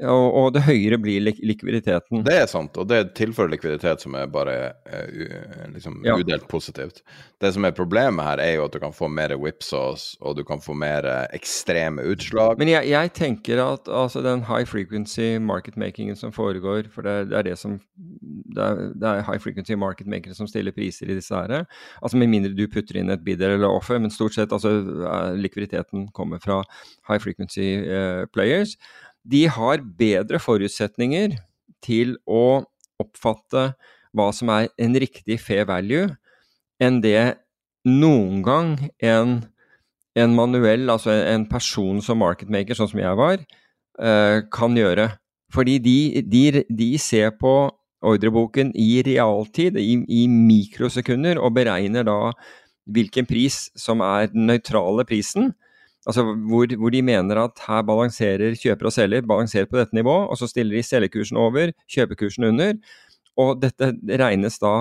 og, og, det høyere blir lik likviditeten. Det er sant, og det tilfører likviditet som er bare uh, liksom ja. udelt positivt. Det som er problemet her, er jo at du kan få mer whipsaws, og du kan få mer ekstreme utslag. Men jeg, jeg tenker at altså, den high frequency market-makingen som foregår, for det, det, er det som det er, det er high frequency market-makere som stiller priser i disse her. Altså Med mindre du putter inn et bidder eller offer, men stort sett altså likviditeten kommer fra high frequency uh, players de har bedre forutsetninger til å oppfatte hva som er en riktig fair value, enn det noen gang en, en manuell, altså en person som marketmaker, sånn som jeg var, uh, kan gjøre. Fordi de, de, de, ser på ordreboken i realtid, i, i mikrosekunder, og beregner da hvilken pris som er den nøytrale prisen Altså hvor, hvor, de mener at her balanserer kjøper og selger balanserer på dette nivået, og så stiller de selgerkursen over, kjøpekursen under. Og dette regnes da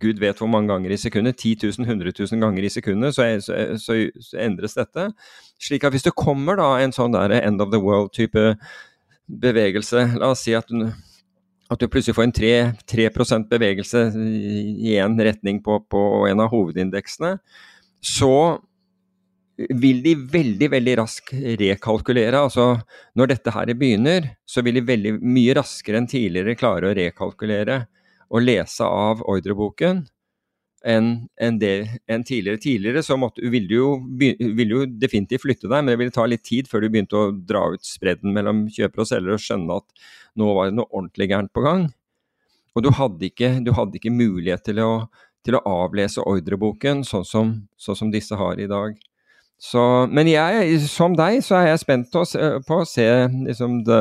Gud vet hvor mange ganger i sekundet, 10 000, 100 000 ganger i sekundet, så, så, så, så, endres dette. Slik at hvis det kommer da en sånn der end of the world-type bevegelse, la oss si at du, at du plutselig får en 3, 3% bevegelse i én retning på, på en av hovedindeksene, så vil de veldig veldig raskt rekalkulere. Altså når dette her begynner, så vil de veldig mye raskere enn tidligere klare å rekalkulere og lese av ordreboken enn en en tidligere. Tidligere så måtte, ville, du jo, ville jo definitivt flytte deg, men det ville ta litt tid før du begynte å dra ut spredden mellom kjøper og selger og skjønne at nå var det noe ordentlig gærent på gang. Og du hadde ikke, du hadde ikke mulighet til å, til å avlese ordreboken sånn som, sånn som disse har i dag. Så, men jeg, som deg, så er jeg spent på, å se liksom the,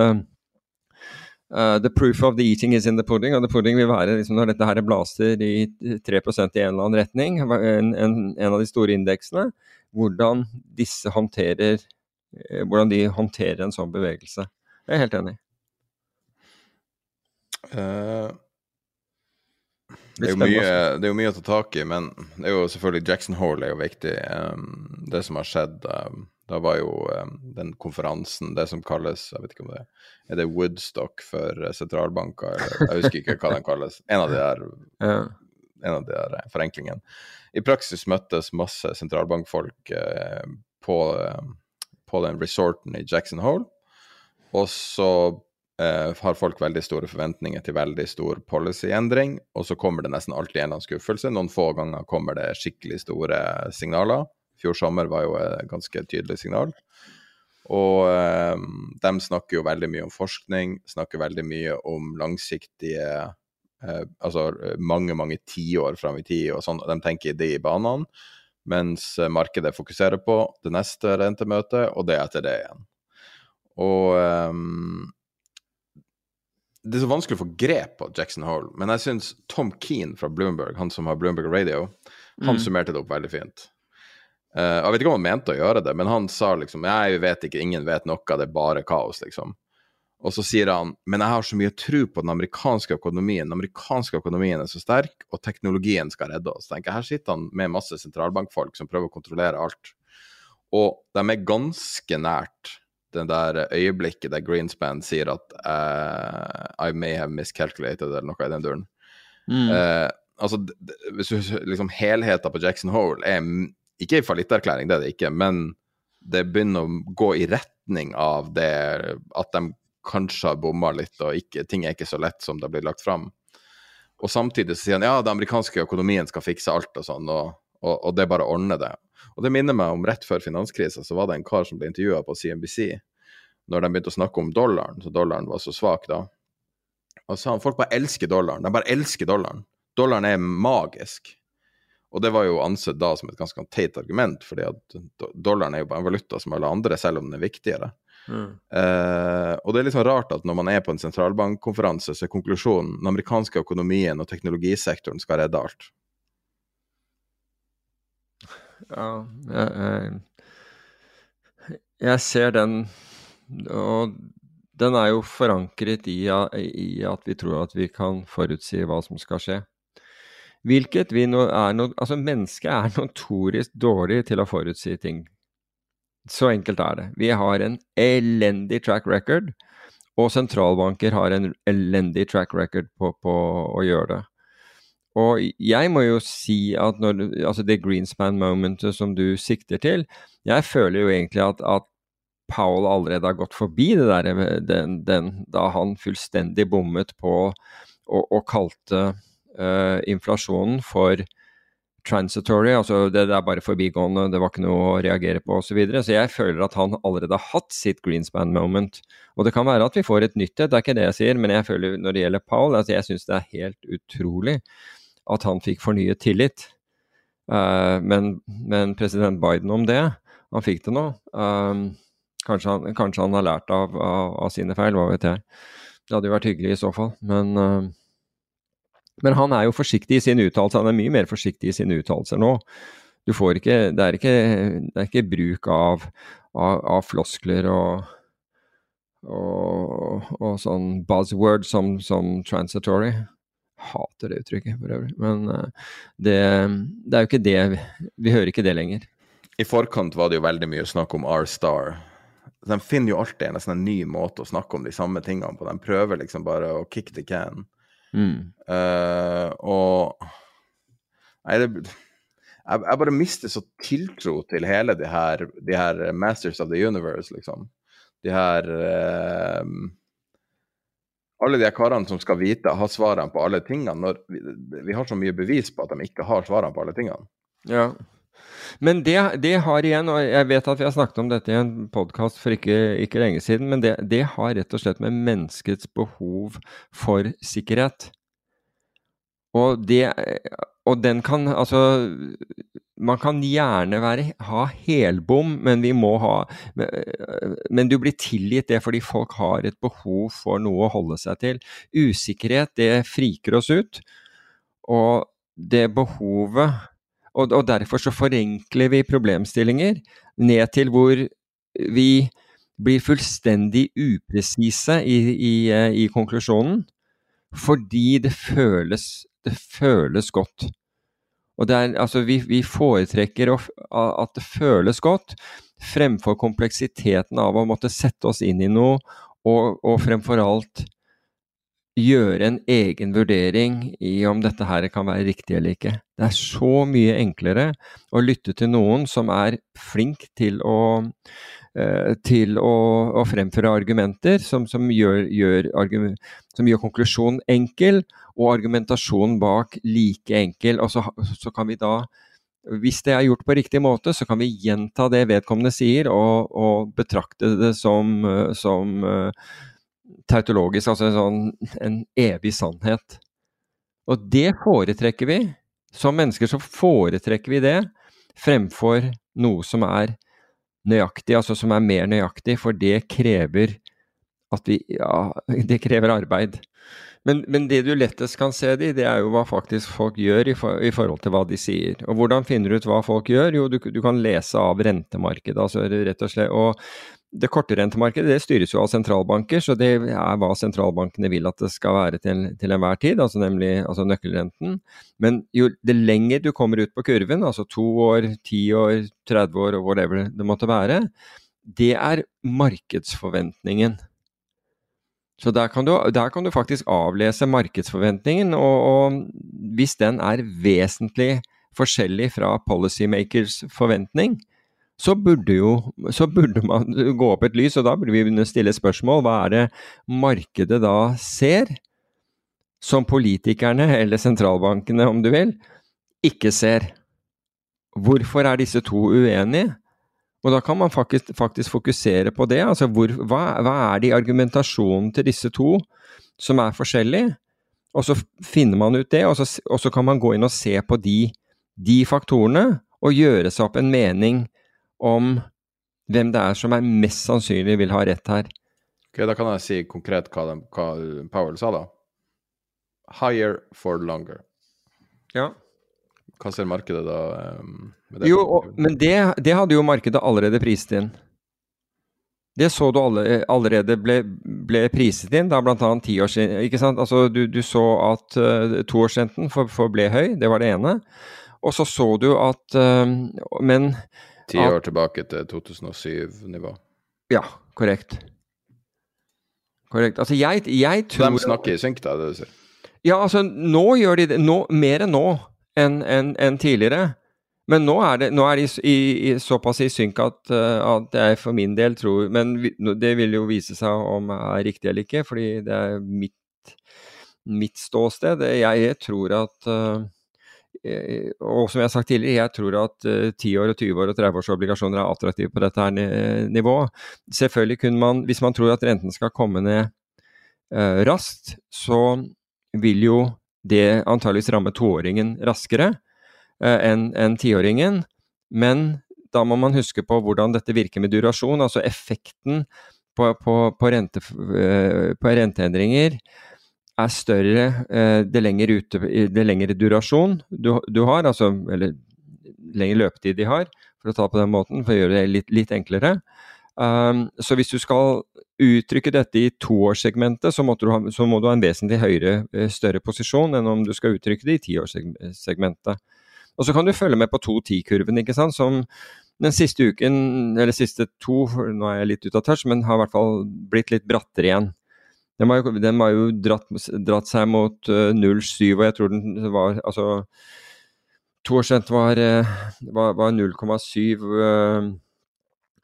uh, the proof of the eating is in the pudding. Og the pudding vil være liksom, når dette her blaster i 3% i en eller annen retning, en, en, en av de store indeksene, hvordan disse håndterer eh, hvordan de håndterer en sånn bevegelse. Jeg er helt enig. Uh, det, er mye, det, er jo mye, å ta tak i, men det er jo selvfølgelig Jackson Hole er jo viktig. Um, det som har skjedd um, Da var jo um, den konferansen, det som kalles Jeg vet ikke om det er det Woodstock for sentralbanker, eller jeg husker ikke hva den kalles. En av de der, ja. en av de der forenklingene. I praksis møttes masse sentralbankfolk uh, på, uh, på den resorten i Jackson Hole. Og så eh, har folk veldig store forventninger til veldig stor policyendring, og så kommer det nesten alltid en eller annen skuffelse. Noen få ganger kommer det skikkelig store signaler. Fjor sommer var jo et ganske tydelig signal. Og eh, de snakker jo veldig mye om forskning, snakker veldig mye om langsiktige eh, Altså mange, mange tiår fram i tid, og sånn. De tenker det i banene. Mens markedet fokuserer på det neste rentemøtet, og det etter det igjen. Og um, det er så vanskelig å få grep på Jackson Hole, men jeg syns Tom Keane fra Bloomberg, han som har Bloomberg Radio, han mm. summerte det opp veldig fint. Uh, jeg vet ikke om han mente å gjøre det, men han sa liksom Jeg vet ikke, ingen vet noe, det er bare kaos, liksom. Og så sier han men jeg har så mye tro på den amerikanske økonomien. Den amerikanske økonomien er så sterk, og teknologien skal redde oss. tenker. Her sitter han med masse sentralbankfolk som prøver å kontrollere alt. Og de er ganske nært det der øyeblikket der Greenspan sier at uh, I may have miscalculated, eller noe i den duren. Mm. Uh, altså, hvis du liksom Helheten på Jackson Hole er ikke en fallitterklæring, det er det ikke, men det begynner å gå i retning av det at de kanskje har bomma litt, og ikke, ting er ikke så lett som det blir lagt fram. Og samtidig så sier han ja, den amerikanske økonomien skal fikse alt og sånn, og, og, og det bare ordner det. Og det minner meg om rett før finanskrisa, så var det en kar som ble intervjua på CNBC, når de begynte å snakke om dollaren, så dollaren var så svak da. Og sa han folk bare elsker dollaren. De bare elsker dollaren. Dollaren er magisk. Og det var jo ansett da som et ganske teit argument, fordi at dollaren er jo bare en valuta som alle andre, selv om den er viktigere. Mm. Uh, og det er litt sånn rart at når man er på en sentralbankkonferanse, så er konklusjonen den amerikanske økonomien og teknologisektoren skal redde alt. Ja, jeg, jeg, ser den Og den er jo forankret i, i, at vi tror at vi kan forutsi hva som skal skje. Hvilket vi nå er no, Altså, mennesket er notorisk dårlig til å forutsi ting. Så enkelt er det. Vi har en elendig track record, og sentralbanker har en elendig track record på, på å gjøre det. Og jeg må jo si at når, altså det Greenspan-momentet som du sikter til, jeg føler jo egentlig at, at Powell allerede har gått forbi det der den, den, da han fullstendig bommet på og, og kalte uh, inflasjonen for transitory, altså det, det, er bare forbigående, det var ikke noe å reagere på osv. Så, videre. så jeg føler at han allerede har hatt sitt Greenspan-moment. Og det kan være at vi får et nytt et, det er ikke det jeg sier, men jeg føler når det gjelder Powell, altså jeg syns det er helt utrolig at han fikk fornyet tillit. Uh, men, men, president Biden om det, han fikk det nå. Um, kanskje, han, kanskje, han, har lært av, av, av, sine feil, hva vet jeg. Det hadde jo vært hyggelig i så fall. Men, uh, men han er jo forsiktig i sine uttalelser. Han er mye mer forsiktig i sine uttalelser nå. Ikke Det er ikke, det er ikke bruk av, av floskler og, og, og, sånn buzzword som, som transitory hater det uttrykket for øvrig. Men uh, det, det, er jo ikke det Vi hører ikke det lenger. I forkant var det jo veldig mye snakk om R-Star. De finner jo alltid en, en ny måte å snakke om de samme tingene på. De prøver liksom bare å kick the can. Mm. Uh, og Nei, det jeg, jeg, bare mister så tiltro til hele de her, de her Masters of the Universe, liksom. De her uh, alle de karene som skal vite, har svarene på alle tingene, når vi, vi, har så mye bevis på at de ikke har svarene på alle tingene. Ja. Men det, det, har igjen, og jeg vet at vi har snakket om dette i en podkast for ikke, ikke, lenge siden, men det, det, har rett og slett med menneskets behov for sikkerhet. Og, det, og den kan altså Man kan gjerne være, ha helbom, men vi må ha Men du blir tilgitt det fordi folk har et behov for noe å holde seg til. Usikkerhet, det friker oss ut. Og det behovet og, og derfor så forenkler vi problemstillinger ned til hvor vi blir fullstendig upresise i, i, i konklusjonen. Fordi det føles det føles godt. Og er, altså, vi, vi foretrekker å, at det føles godt, fremfor kompleksiteten av å måtte sette oss inn i noe, og, og fremfor alt gjøre en egen vurdering i om dette her kan være riktig eller ikke. Det er så mye enklere å lytte til noen som er flink til å, til å, å fremføre argumenter, som, som, gjør, gjør argument, som, gjør, konklusjonen enkel, og argumentasjonen bak like enkel. Og så, så, kan vi da, hvis det er gjort på riktig måte, så kan vi gjenta det vedkommende sier, og, og betrakte det som, som tautologisk, altså en, sånn, en evig sannhet. Og det foretrekker vi. Som mennesker så foretrekker vi det fremfor noe som er nøyaktig, altså som er mer nøyaktig, for det krever at vi Ja, det krever arbeid. Men, men, det du lettest kan se det i, det er jo hva faktisk folk gjør i, for, i, forhold til hva de sier. Og hvordan finner du ut hva folk gjør? Jo, du, du kan lese av rentemarkedet. altså rett og slett, og det korte rentemarkedet det styres jo av sentralbanker, så det er hva sentralbankene vil at det skal være til, til enhver tid, altså nemlig altså nøkkelrenten. Men jo det lenger du kommer ut på kurven, altså to år, ti år, 30 år og whatever det måtte være, det er markedsforventningen. Så der kan, du, der kan du faktisk avlese markedsforventningen, og, og hvis den er vesentlig forskjellig fra policymakers forventning, så burde jo så burde man gå opp et lys, og da burde vi begynne å stille spørsmål. Hva er det markedet da ser, som politikerne, eller sentralbankene om du vil, ikke ser? Hvorfor er disse to uenige? Og da kan man faktisk, faktisk fokusere på det. Altså hvor, hva, hva, er det i argumentasjonen til disse to som er forskjellig? Og så finner man ut det, og så, og så kan man gå inn og se på de, de faktorene, og gjøre seg opp en mening om hvem det er som er mest sannsynlig vil ha rett her. Ok, Da kan jeg si konkret hva, de, hva Powell sa, da. Higher for longer. Ja. Hva ser markedet da? det? jo, og, men det, det, hadde jo markedet allerede priset inn. Det så du alle, allerede ble, ble, priset inn, da bl.a. tiårsrenten. Ikke sant? Altså, du, du så at uh, toårsrenten forble for høy, det var det ene. Og så så du at uh, Men Ti år tilbake til 2007-nivå. Ja, korrekt. Korrekt. Altså, jeg, jeg tror De snakker i synk, da, det du sier? Ja, altså, nå gjør de det. Nå, mer enn nå enn en, en tidligere. Men nå er, det, nå er de i, i, såpass i synk at, uh, at, jeg for min del tror Men det vil jo vise seg om det er riktig eller ikke, fordi det er mitt, mitt ståsted. Jeg, tror at uh, Eh, og som jeg har sagt tidligere, jeg tror at 10 eh, år, og 20 år og 30 års obligasjoner er attraktive på dette her nivået. Selvfølgelig kunne man, hvis man tror at renten skal komme ned raskt, så vil jo det antageligvis ramme toåringen raskere uh, enn en tiåringen. Men da må man huske på hvordan dette virker med durasjon, altså effekten på, på, på, rente, uh, på renteendringer er større eh, det lengre, ute, det lengre durasjon du, du, har, altså, eller lengre løpetid de har, for å ta på den måten, for å gjøre det litt, litt enklere. Um, så hvis du skal uttrykke dette i toårssegmentet, så, så må du ha en vesentlig høyere, eh, større posisjon enn om du skal uttrykke det i tiårssegmentet. Og så kan du følge med på 2-10-kurven, ikke sant, som den siste uken, eller siste to, nå er jeg litt ute av touch, men har i hvert fall blitt litt brattere igjen. Den var jo, den var jo dratt, dratt, seg mot uh, eh, 0,7, og jeg tror den var altså To år siden var, uh, var, var 0,7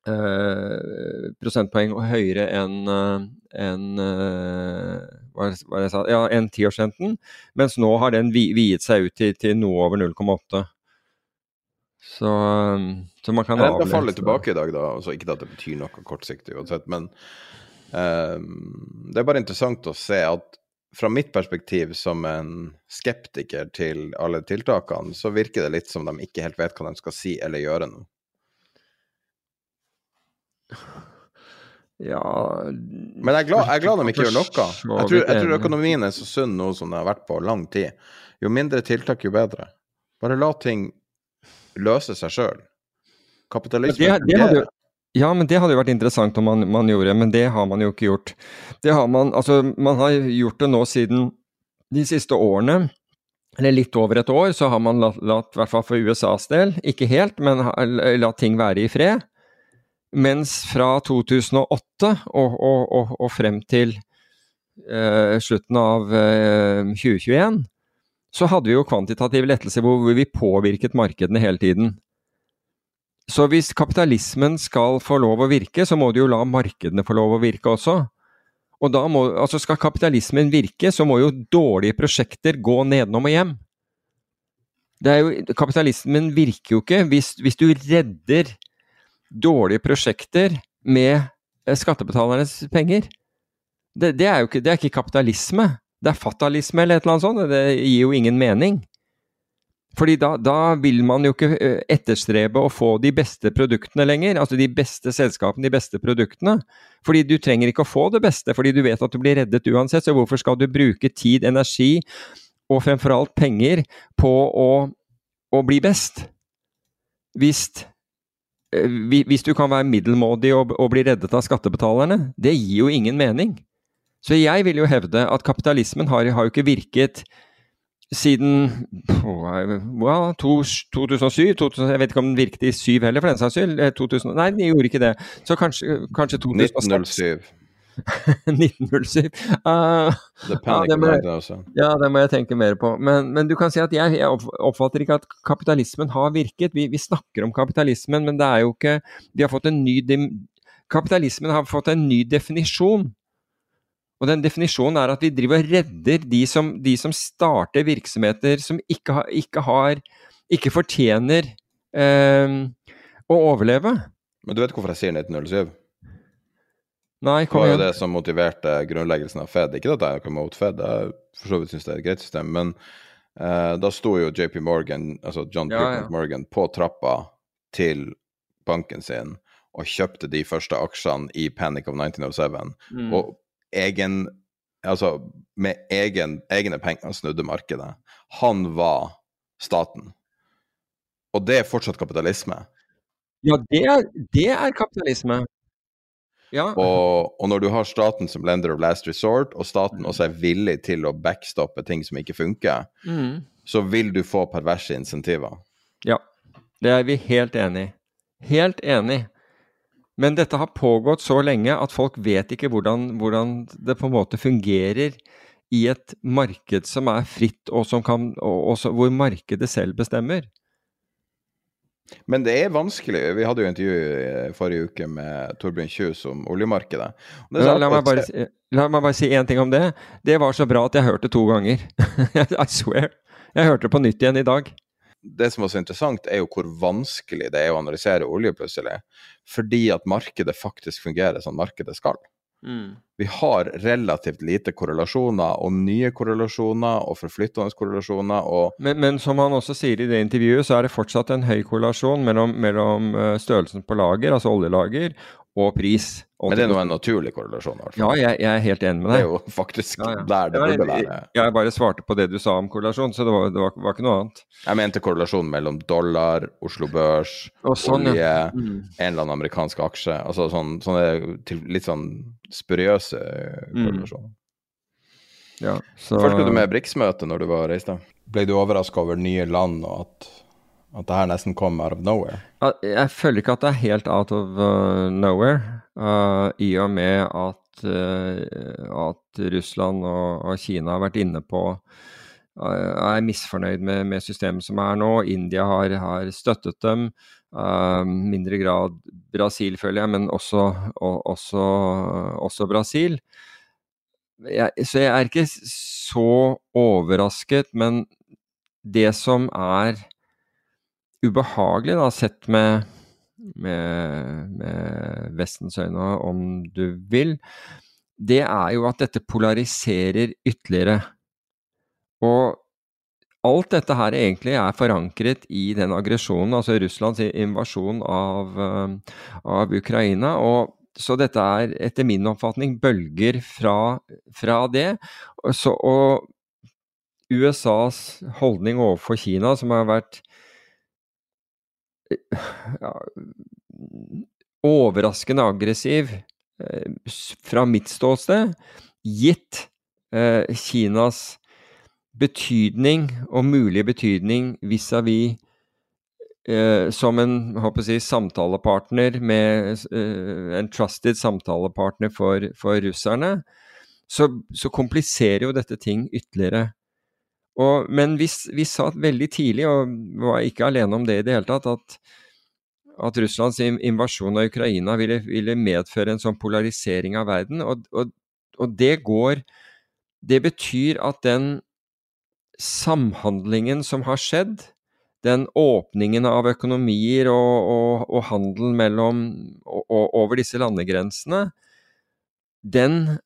og prosentpoeng høyere enn en, hva, hva jeg sa, ja, enn tiårsrenten, mens nå har den viet seg ut til, til noe over 0,8. Så, så, man kan avlese Renta faller tilbake i dag, da. Altså, ikke at det betyr noe kortsiktig uansett, men Um, det er bare interessant å se at fra mitt perspektiv som en skeptiker til alle tiltakene, så virker det litt som de ikke helt vet hva de skal si eller gjøre nå. Ja Men jeg er glad, jeg er glad de ikke gjør noe. Jeg tror, jeg tror økonomien er så sunn nå som det har vært på lang tid. Jo mindre tiltak, jo bedre. Bare la ting løse seg sjøl. Kapitalisme det, det hadde, Ja, men det hadde jo vært interessant om man, man, gjorde, men det har man jo ikke gjort. Det har man, altså, man har gjort det nå siden de siste årene, eller litt over et år, så har man latt, latt i hvert fall for USAs del, ikke helt, men latt ting være i fred. Mens fra 2008 og, og, og, og frem til eh, slutten av eh, 2021, så hadde vi jo kvantitativ lettelse hvor vi påvirket markedene hele tiden. Så hvis kapitalismen skal få lov å virke, så må du jo la markedene få lov å virke også. Og da må, altså Skal kapitalismen virke, så må jo dårlige prosjekter gå nedenom og hjem. Jo, kapitalismen virker jo ikke hvis, hvis du redder dårlige prosjekter med eh, skattebetalernes penger. Det, det, er jo ikke, det er ikke kapitalisme. Det er fatalisme eller et eller annet sånt. Det gir jo ingen mening. Fordi da, da, vil man jo ikke eh, etterstrebe å få de beste produktene lenger. Altså de beste selskapene, de beste produktene. Fordi du trenger ikke å få det beste, fordi du vet at du blir reddet uansett. Så hvorfor skal du bruke tid, energi og fremfor alt penger på å, å bli best? Hvis hvis du kan være middelmådig og, bli reddet av skattebetalerne, det gir jo ingen mening. Så jeg vil jo hevde at kapitalismen har, har jo ikke virket siden well, 2007 2000, Jeg vet ikke om den virket i 7 heller, for den saks skyld. 2000, eh, nei, den gjorde ikke det. Så kanskje, kanskje 2006. 1907. 1907. Uh, ja, det må, ja, det må jeg tenke mer på. Men, men du kan si at jeg, jeg, oppfatter ikke at kapitalismen har virket. Vi, vi, snakker om kapitalismen, men det er jo ikke Vi har fått en ny Kapitalismen har fått en ny definisjon. Og den definisjonen er at vi driver og redder de som, de som starter virksomheter som ikke, har, ikke, har, ikke fortjener eh, å overleve. Men du vet hvorfor jeg sier 1907? Nei. Det var jo det som motiverte grunnleggelsen av Fed. Ikke at jeg er noe mot Fed, jeg for så vidt syns det er et greit system, men uh, da sto jo JP Morgan, altså John ja, ja. Morgan, på trappa til banken sin og kjøpte de første aksjene i Panic of 1907. Mm. Og egen Altså, med egen, egne penger snudde markedet. Han var staten. Og det er fortsatt kapitalisme. Ja, det er, det er kapitalisme. Ja. Og, og, når du har staten som lender of last resort, og staten også er villig til å backstoppe ting som ikke funker, mm. så vil du få perverse insentiver. Ja, det er vi helt enig i. Helt enig. Men dette har pågått så lenge at folk vet ikke hvordan, hvordan, det på en måte fungerer i et marked som er fritt, og, som kan, og, og hvor markedet selv bestemmer. Men det er vanskelig. Vi hadde jo intervju forrige uke med Torbjørn Kjus om oljemarkedet. La, la, meg bare, la, meg bare, si én ting om det. Det var så bra at jeg hørte to ganger. I swear. Jeg hørte det på nytt igjen i dag. Det som var så interessant, er jo hvor vanskelig det er å analysere olje plutselig. Fordi at markedet faktisk fungerer som markedet skal. Mm. Vi har relativt lite korrelasjoner, og nye korrelasjoner, og forflyttende korrelasjoner. Og men, men, som han også sier i det intervjuet, så er det fortsatt en høy korrelasjon mellom, mellom eh, størrelsen på lager, altså oljelager, og pris. Men det er nå en naturlig korrelasjon? Ja, jeg, jeg, er helt enig med deg. Det er jo faktisk ja, ja. der det burde være. Jeg bare svarte på det du sa om korrelasjon, så det var, det var, var ikke noe annet. Jeg mente korrelasjon mellom dollar, Oslo Børs, sånn, olje, ja. mm. en eller annen amerikansk aksje. Altså sånn, sånne litt sånn spuriøse mm. korrelasjoner. Ja, så... Følte du med BRICS-møtet når du var reist? Ble du overraska over nye land og at at det her nesten kom out of nowhere? Jeg føler ikke at det er helt out of uh, nowhere, uh, i og med at, uh, at Russland og, og, Kina har vært inne på uh, er misfornøyd med, med, systemet som er nå. India har, har støttet dem. Uh, mindre grad Brasil, føler jeg, men også, og, også, også Brasil. Jeg, så jeg er ikke så overrasket, men det som er ubehagelig, da, sett med, med, med Vestens øyne, om du vil, det er jo at dette polariserer ytterligere. Og alt dette her egentlig er forankret i den aggresjonen, altså Russlands invasjon av, eh, av Ukraina. og så dette er etter min oppfatning bølger fra, fra det. Så, og USAs holdning overfor Kina, som har vært ja, overraskende aggressiv eh, fra mitt ståsted, gitt eh, Kinas betydning og mulige betydning vis-à-vis eh, som en si, samtalepartner med eh, en trusted samtalepartner for, for russerne, så, så, kompliserer jo dette ting ytterligere. Og, men vi, vi, sa veldig tidlig, og var ikke alene om det i det hele tatt, at, at Russlands invasjon av Ukraina ville, ville, medføre en sånn polarisering av verden. Og, og, og det går Det betyr at den samhandlingen som har skjedd, den åpningen av økonomier og, og, og handel mellom over disse landegrensene, den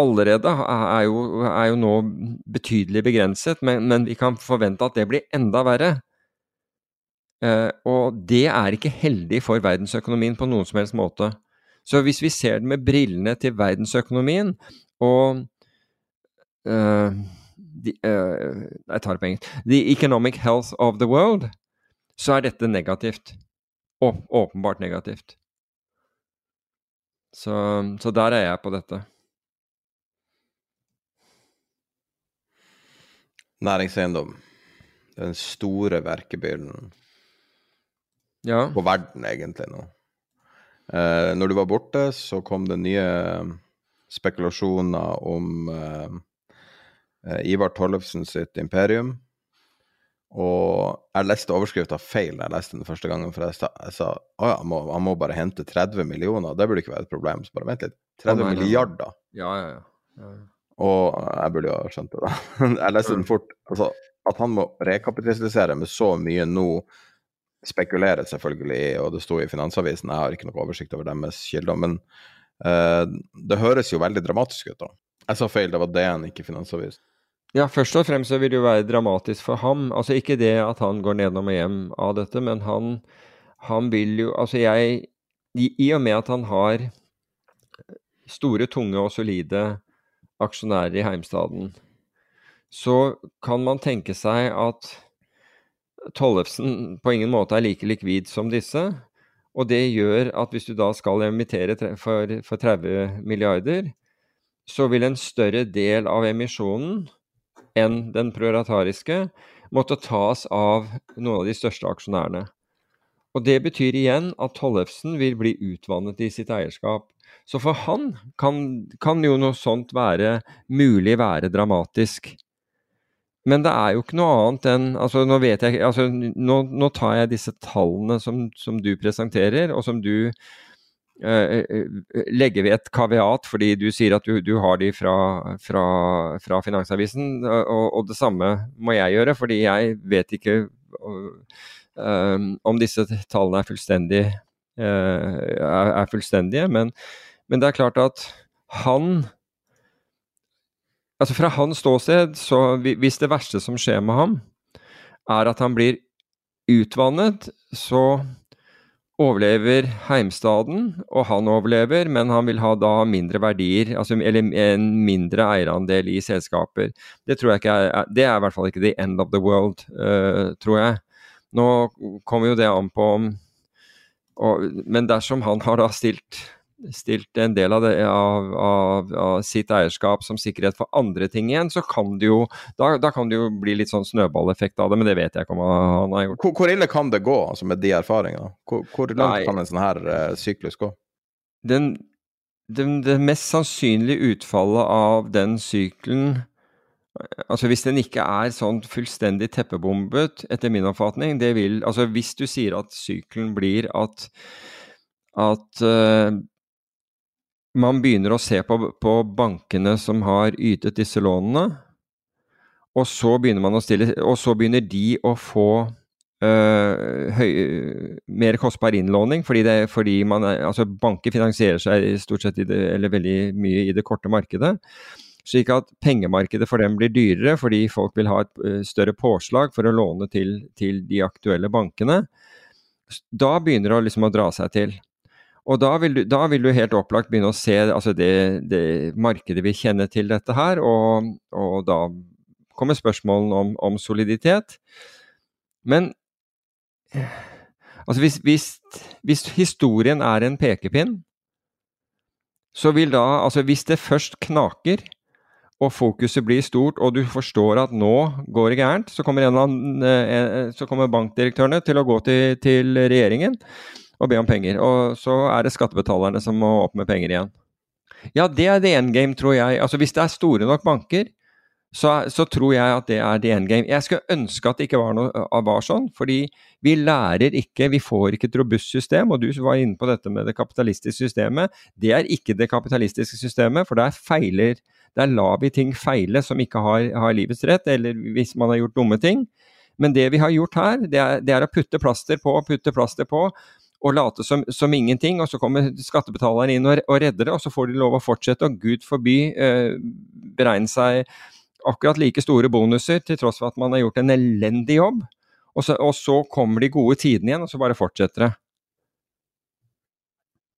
allerede er jo, er jo nå betydelig begrenset, men, men, vi kan forvente at det blir enda verre. Eh, og det er ikke heldig for verdensøkonomien på noen som helst måte. Så hvis vi ser det med brillene til verdensøkonomien og eh, the, eh, Jeg tar det på engelsk. The economic health of the world, så er dette negativt. Å, åpenbart negativt. Så, så der er jeg på dette. Næringseiendom. Den store verkebyrden ja. på verden, egentlig, nå. Eh, når du var borte, så kom det nye spekulasjoner om eh, Eh, Ivar Tollefsen sitt imperium. Og jeg leste overskrifta feil da jeg leste den første gangen, for jeg sa, jeg sa å ja, han må, han må, bare hente 30 millioner, det burde ikke være et problem. Så bare vent litt. 30 oh, milliarder. Ja, ja, ja, ja. Og jeg burde jo ha skjønt det, da. jeg leste den fort. Altså, at han må rekapitalisere med så mye nå, spekulerer selvfølgelig i, og det sto i Finansavisen, jeg har ikke noe oversikt over deres kilder, men uh, det høres jo veldig dramatisk ut, da. Jeg sa feil, det var DN, ikke Finansavisen. Ja, først og fremst så vil det jo være dramatisk for ham. Altså ikke det at han går nedom og hjem av dette, men han, han vil jo Altså jeg i, I og med at han har store, tunge og solide aksjonærer i heimstaden, så kan man tenke seg at Tollefsen på ingen måte er like likvid som disse. Og det gjør at hvis du da skal emittere for, for 30 milliarder, så vil en større del av emisjonen enn den proratariske måtte tas av noen av de største aksjonærene. Og Det betyr igjen at Tollefsen vil bli utvannet i sitt eierskap. Så for han kan, kan jo noe sånt være mulig være dramatisk. Men det er jo ikke noe annet enn altså Nå jeg, altså nå, nå tar jeg disse tallene som, som du presenterer, og som du Eh, legger ved et kaviat, fordi du sier at du, du har de fra, fra, fra Finansavisen. Og, og, det samme må jeg gjøre, fordi jeg vet ikke om disse tallene er, fullstendig, uh, er, er fullstendige. Men, men, det er klart at han Altså Fra hans ståsted, så hvis det verste som skjer med ham, er at han blir utvannet, så overlever heimstaden, og han overlever, men han vil ha da mindre verdier, altså, eller en mindre eierandel i selskaper. Det tror jeg ikke er, det er i hvert fall ikke the end of the world, uh, tror jeg. Nå kommer jo det an på om Men dersom han har da stilt stilt en del av, det, av, av, av, sitt eierskap som sikkerhet for andre ting igjen, så kan det jo da, da, kan det jo bli litt sånn snøballeffekt av det, men det vet jeg ikke om han har gjort. Hvor, hvor ille kan det gå altså med de erfaringene? Hvor, hvor langt Nei. kan en sånn her uh, syklus gå? Den, den, det mest sannsynlige utfallet av den sykelen Altså Hvis den ikke er sånn fullstendig teppebombet, etter min oppfatning det vil, altså Hvis du sier at sykelen blir at at uh, man begynner å se på, på, bankene som har ytet disse lånene, og så begynner, stille, og så begynner de å få uh, høy, mer kostbar innlåning, fordi, det, fordi man, altså banker finansierer seg stort sett det, eller veldig mye i det korte markedet. Slik at pengemarkedet for dem blir dyrere, fordi folk vil ha et øh, større påslag for å låne til, til de aktuelle bankene. Da begynner det liksom å dra seg til. Og da vil, du, da vil, du, helt opplagt begynne å se altså det, det markedet vi kjenner til dette her, og, og da kommer spørsmålene om, om, soliditet. Men altså hvis, hvis, hvis, historien er en pekepinn, så vil da Altså hvis det først knaker, og fokuset blir stort, og du forstår at nå går det gærent, så kommer, av, eh, så kommer bankdirektørene til å gå til, til regjeringen og be om penger. Og så er det skattebetalerne som må opp med penger igjen. Ja, det er the end game, tror jeg. Altså Hvis det er store nok banker, så, så tror jeg at det er the end game. Jeg skulle ønske at det ikke var, noe, var sånn, fordi vi lærer ikke, vi får ikke et robust system. Og du var inne på dette med det kapitalistiske systemet. Det er ikke det kapitalistiske systemet, for der feiler Der lar vi ting feile som ikke har, har livets rett, eller hvis man har gjort dumme ting. Men det vi har gjort her, det er, det er å putte plaster på og putte plaster på og late som, som, ingenting, og så kommer skattebetaleren inn og, og, redder det, og så får de lov å fortsette, og gud forby eh, beregne seg akkurat like store bonuser, til tross for at man har gjort en elendig jobb. Og så, og så kommer de gode tidene igjen, og så bare fortsetter det.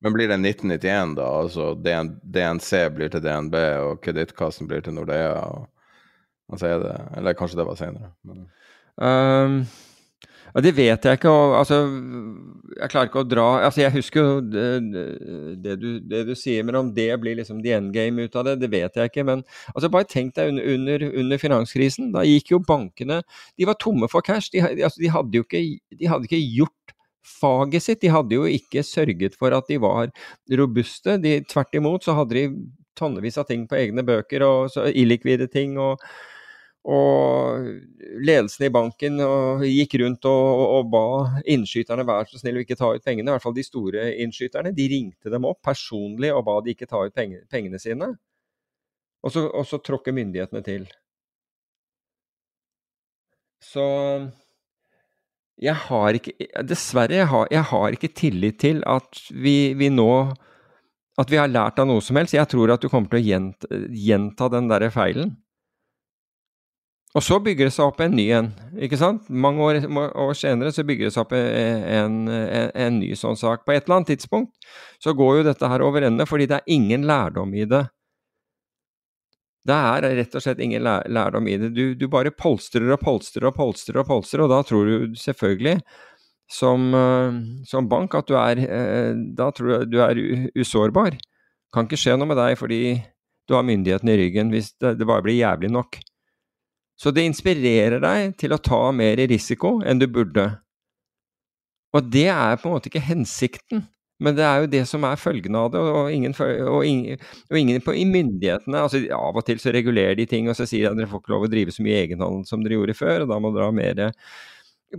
Men blir det 1991, da? Altså DN, DNC blir til DNB, og Kredittkassen blir til Nordea? Og, altså det, eller kanskje det var senere? Men... Um, ja, Det vet jeg ikke. Og, altså, jeg klarer ikke å dra altså Jeg husker jo det, det, du, det, du, sier, men om det blir liksom the endgame ut av det, det vet jeg ikke. Men altså, bare tenk deg under, under, under finanskrisen. Da gikk jo bankene De var tomme for cash. De, altså, de hadde jo ikke, de hadde ikke gjort faget sitt. De hadde jo ikke sørget for at de var robuste. Tvert imot så hadde de tonnevis av ting på egne bøker, og så illikvide ting. og og ledelsen i banken gikk rundt og, og, ba innskyterne være så snill å ikke ta ut pengene. I hvert fall de store innskyterne. De ringte dem opp personlig og ba de ikke ta ut pengene, pengene sine. Og så, og så tråkker myndighetene til. Så jeg har ikke Dessverre, jeg har, jeg har ikke tillit til at vi, vi, nå At vi har lært av noe som helst. Jeg tror at du kommer til å gjenta, gjenta den derre feilen. Og så bygger det seg opp en ny en. ikke sant? Mange år, år senere så bygger det seg opp en, en, en, ny sånn sak. På et eller annet tidspunkt så går jo dette her over ende, fordi det er ingen lærdom i det. Det er rett og slett ingen lærdom i det. Du, du bare polstrer og polstrer og polstrer og polstrer, og da tror du selvfølgelig som, eh, som bank at du er eh, Da tror du du er usårbar. Kan ikke skje noe med deg fordi du har myndighetene i ryggen hvis det, det bare blir jævlig nok. Så det inspirerer deg til å ta mer risiko enn du burde. Og det er på en måte ikke hensikten, men det er jo det som er følgen av det. Og ingen, og ingen, og ingen på, i myndighetene altså Av og til så regulerer de ting, og så sier de at dere får ikke lov å drive så mye egenhandel som dere gjorde før, og da må dere ha mer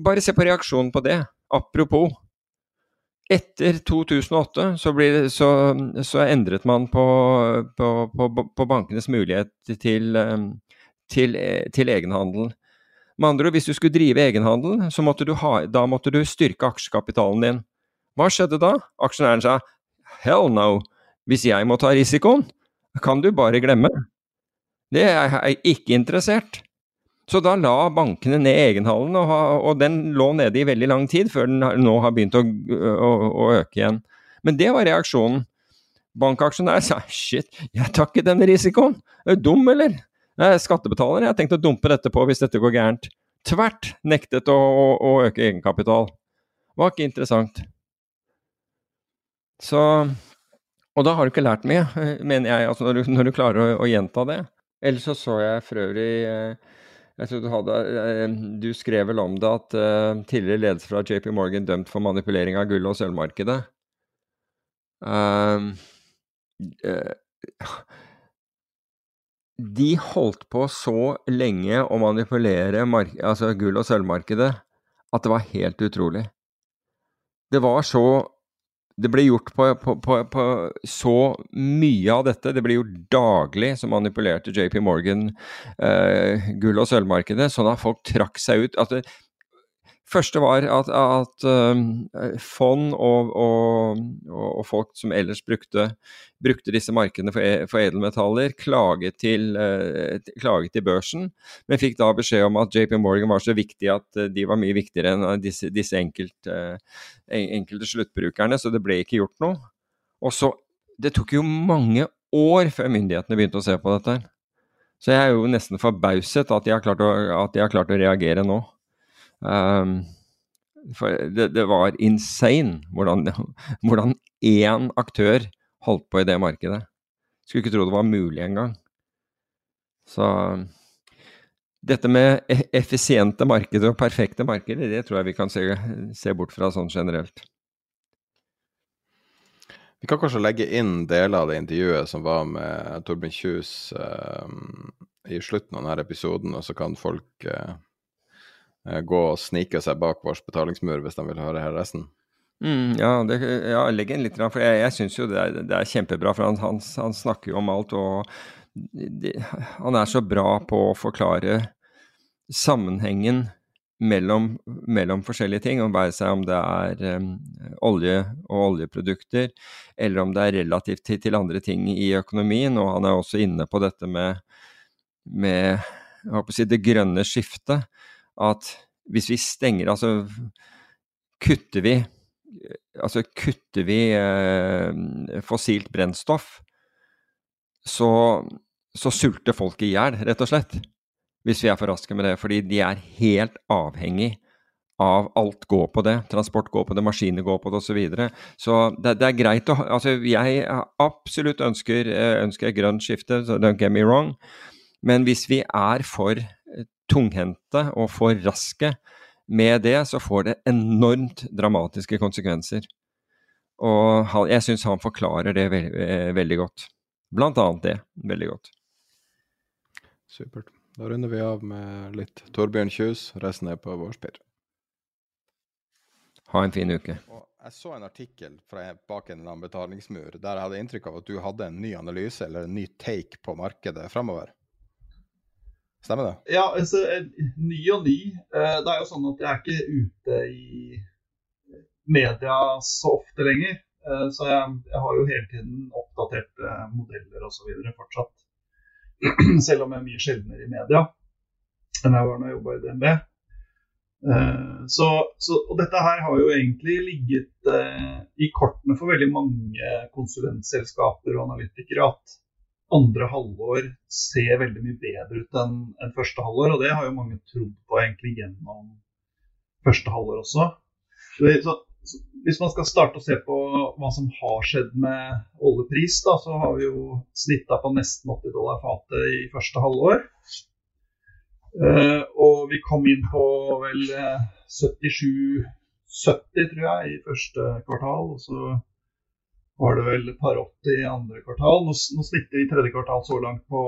Bare se på reaksjonen på det. Apropos. Etter 2008 så, det, så, så endret man på, på, på, bankenes mulighet til um, til, eh, til egenhandelen. Med andre ord, hvis du skulle drive egenhandel, så måtte du ha, da måtte du styrke aksjekapitalen din. Hva skjedde da? Aksjonæren sa hell no, hvis jeg må ta risikoen, kan du bare glemme. Det er jeg ikke interessert. Så da la bankene ned egenhandelen, og, og, den lå nede i veldig lang tid før den nå har begynt å, å, å øke igjen. Men det var reaksjonen. Bankaksjonær sa shit, jeg tar ikke denne risikoen. Er du dum, eller? Skattebetaler jeg har tenkt å dumpe dette på hvis dette går gærent. Tvert nektet å, å, å øke egenkapital. Var ikke interessant. Så Og da har du ikke lært mye, mener jeg, altså når, du, når du klarer å, å, gjenta det. Ellers så så jeg for øvrig eh, jeg tror du, hadde, eh, du skrev vel om det at tidligere ledelse fra JP Morgan dømt for manipulering av gull- og sølvmarkedet. Uh, uh, de holdt på så lenge å manipulere altså gull- og sølvmarkedet at det var helt utrolig. Det var så Det ble gjort på, på, på, på, så mye av dette. Det ble gjort daglig som manipulerte JP Morgan eh, gull- og sølvmarkedet, sånn at folk trakk seg ut. Altså, første var at, at um, fond og, og, og, folk som ellers brukte, brukte disse markedene for, e, for edelmetaller, klaget til, uh, klaget til, børsen, men fikk da beskjed om at JP Morgan var så viktig at uh, de var mye viktigere enn disse, disse enkelt, uh, enkelte sluttbrukerne, så det ble ikke gjort noe. Og så, Det tok jo mange år før myndighetene begynte å se på dette. Så jeg er jo nesten forbauset at de har klart å, de har klart å reagere nå. Um, det, det, var insane hvordan, hvordan én aktør holdt på i det markedet. Skulle ikke tro det var mulig engang. Så dette med effisiente markeder og perfekte markeder, det tror jeg vi kan se, se bort fra sånn generelt. Vi kan kanskje legge inn deler av det intervjuet som var med Torbjørn Kjus uh, i slutten av denne episoden, og så kan folk uh, gå og snike seg bak vår betalingsmur hvis de vil høre her resten. Mm, ja, det, ja, legg inn litt, for jeg, jeg syns jo det er, det er, kjempebra. For han, han, han, snakker jo om alt, og de, han er så bra på å forklare sammenhengen mellom, mellom, forskjellige ting, om det er um, olje og oljeprodukter, eller om det er relativt til, til, andre ting i økonomien. Og han er også inne på dette med, med si, det grønne skiftet. At hvis vi stenger Altså kutter vi altså kutter vi eh, fossilt brennstoff, så, så sulter folk i hjel, rett og slett hvis vi er for raske med det. Fordi de er helt avhengig av alt går på det. Transport går på det, maskiner går på det osv. Så, videre. så det, det, er greit å Altså, jeg absolutt ønsker, ønsker et grønt skifte, so don't get me wrong. Men hvis vi er for eh, tunghendte og for raske med det, så får det enormt dramatiske konsekvenser. Og jeg syns han forklarer det veldig, eh, veldig godt. Blant annet det veldig godt. Supert. Da runder vi av med litt Torbjørn Kjus. Resten er på vår spir. Ha en fin uke. jeg så en artikkel fra bak en betalingsmur der jeg hadde inntrykk av at du hadde en ny analyse eller en ny take på markedet framover. Stemmer det? Ja, altså, ny og ny. Eh, det er jo sånn at jeg er ikke ute i media så ofte lenger. Eh, så jeg, jeg har jo hele tiden oppdaterte modeller osv. fortsatt. selv om jeg er mye sjeldnere i media enn jeg var når jeg jobba i DNB. Eh, så, så, og dette her har jo egentlig ligget eh, i kortene for veldig mange konsulentselskaper og analytikere at andre halvår ser veldig mye bedre ut enn en første halvår. Og det har jo mange trodd på egentlig gjennom første halvår også. Så, hvis man skal starte å se på hva som har skjedd med oljepris, da, så har vi jo snitta på nesten 80 dollar fatet i første halvår. Uh, og vi kom inn på vel 77-70, tror jeg, i første kvartal. Og så var det vel par 80 i andre kvartal. Nå, nå snitter vi tredje kvartal så langt på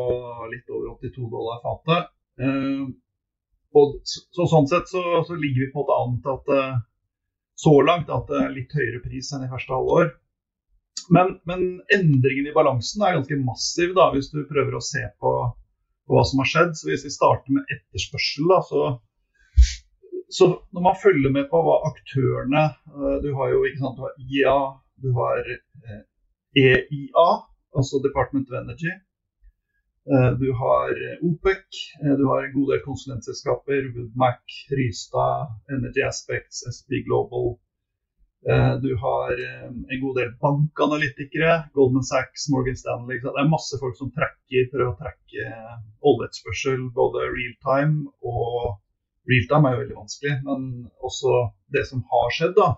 litt over 82 dollar fatet. Og så, så, sånn sett så, så, ligger vi på en måte an til at uh, så langt at det er litt høyere pris enn i første halvår. Men, men endringen i balansen er ganske massiv da, hvis du prøver å se på, på hva som har skjedd. Så Hvis vi starter med etterspørsel, da, så, så når man følger med på hva aktørene eh, Du har jo ikke sant, du har IA, du har EIA, eh, e altså Department of Energy. Eh, du har OPEC, du har en god del konsulentselskaper. Woodmac, Rystad, Energy Aspects, SB Global. Eh, du har eh, en god del bankanalytikere. Goldman Sachs, Morgan Stanley. Det er masse folk som trekker, prøver å trekke oljeetterspørsel både real time og Real time er jo veldig vanskelig, men også det som har skjedd. da.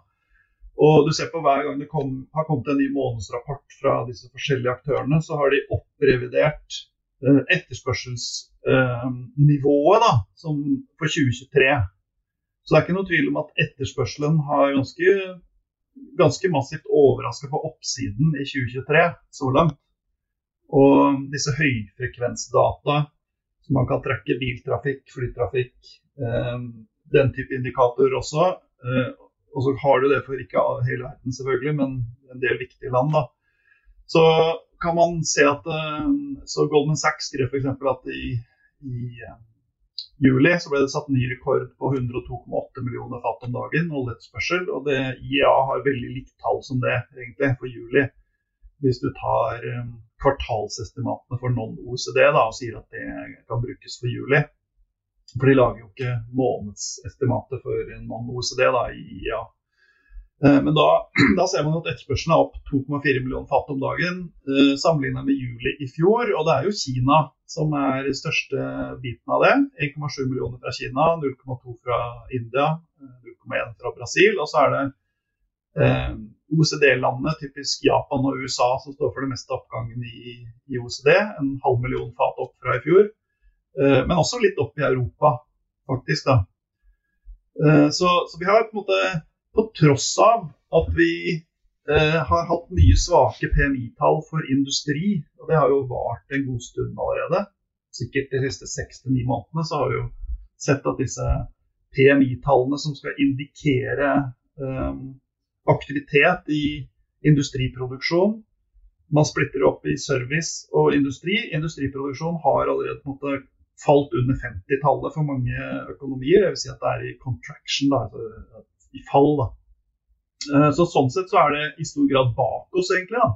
Og du ser på Hver gang det kom, har kommet en ny månedsrapport fra disse forskjellige aktørene, så har de opprevidert Eh, etterspørselsnivået da, for 2023. Så det er ikke noe tvil om at etterspørselen har ganske, ganske massivt overraska på oppsiden i 2023 så langt. Og disse høyfrekvensdata som man kan trekke biltrafikk, flytrafikk, eh, den type indikatorer også. Eh, og så har du det for ikke hele verden, selvfølgelig, men en del viktige land. da. Så kan man se at eh, så Goldman Sachs skrev f.eks. at i, i, juli så ble det satt ny rekord på 102,8 millioner fat om dagen oljeetterspørsel. Og det IEA har veldig likt tall som det egentlig for juli. Hvis du tar um, kvartalsestimatene for non-OCD og sier at det kan brukes for juli. For de lager jo ikke månedsestimatet for non-OECD i IEA. Eh, men da, da, ser man at etterspørselen er opp 2,4 millioner fat om dagen eh, sammenlignet med juli i fjor. Og det er jo Kina som er største biten av det. 1,7 millioner fra Kina, 0,2 fra India, 0,1 eh, fra Brasil. Og så er det eh, OECD-landene, typisk Japan og USA, som står for det meste oppgangen i, i OECD. En halv million fat opp fra i fjor. Eh, men også litt opp i Europa, faktisk. da. Eh, så, så vi har på en måte på tross av at vi eh, har hatt mye svake PMI-tall for industri, og det har jo vart en god stund allerede, sikkert de siste seks til ni månedene, så har vi jo sett at disse PMI-tallene som skal indikere eh, aktivitet i industriproduksjon Man splitter opp i service og industri. Industriproduksjon har allerede på en måte falt under 50-tallet for mange økonomier. Dvs. Si at det er i contraction, da, altså i fall. Da. Eh, så Sånn sett så er det i stor grad bak oss, egentlig. da.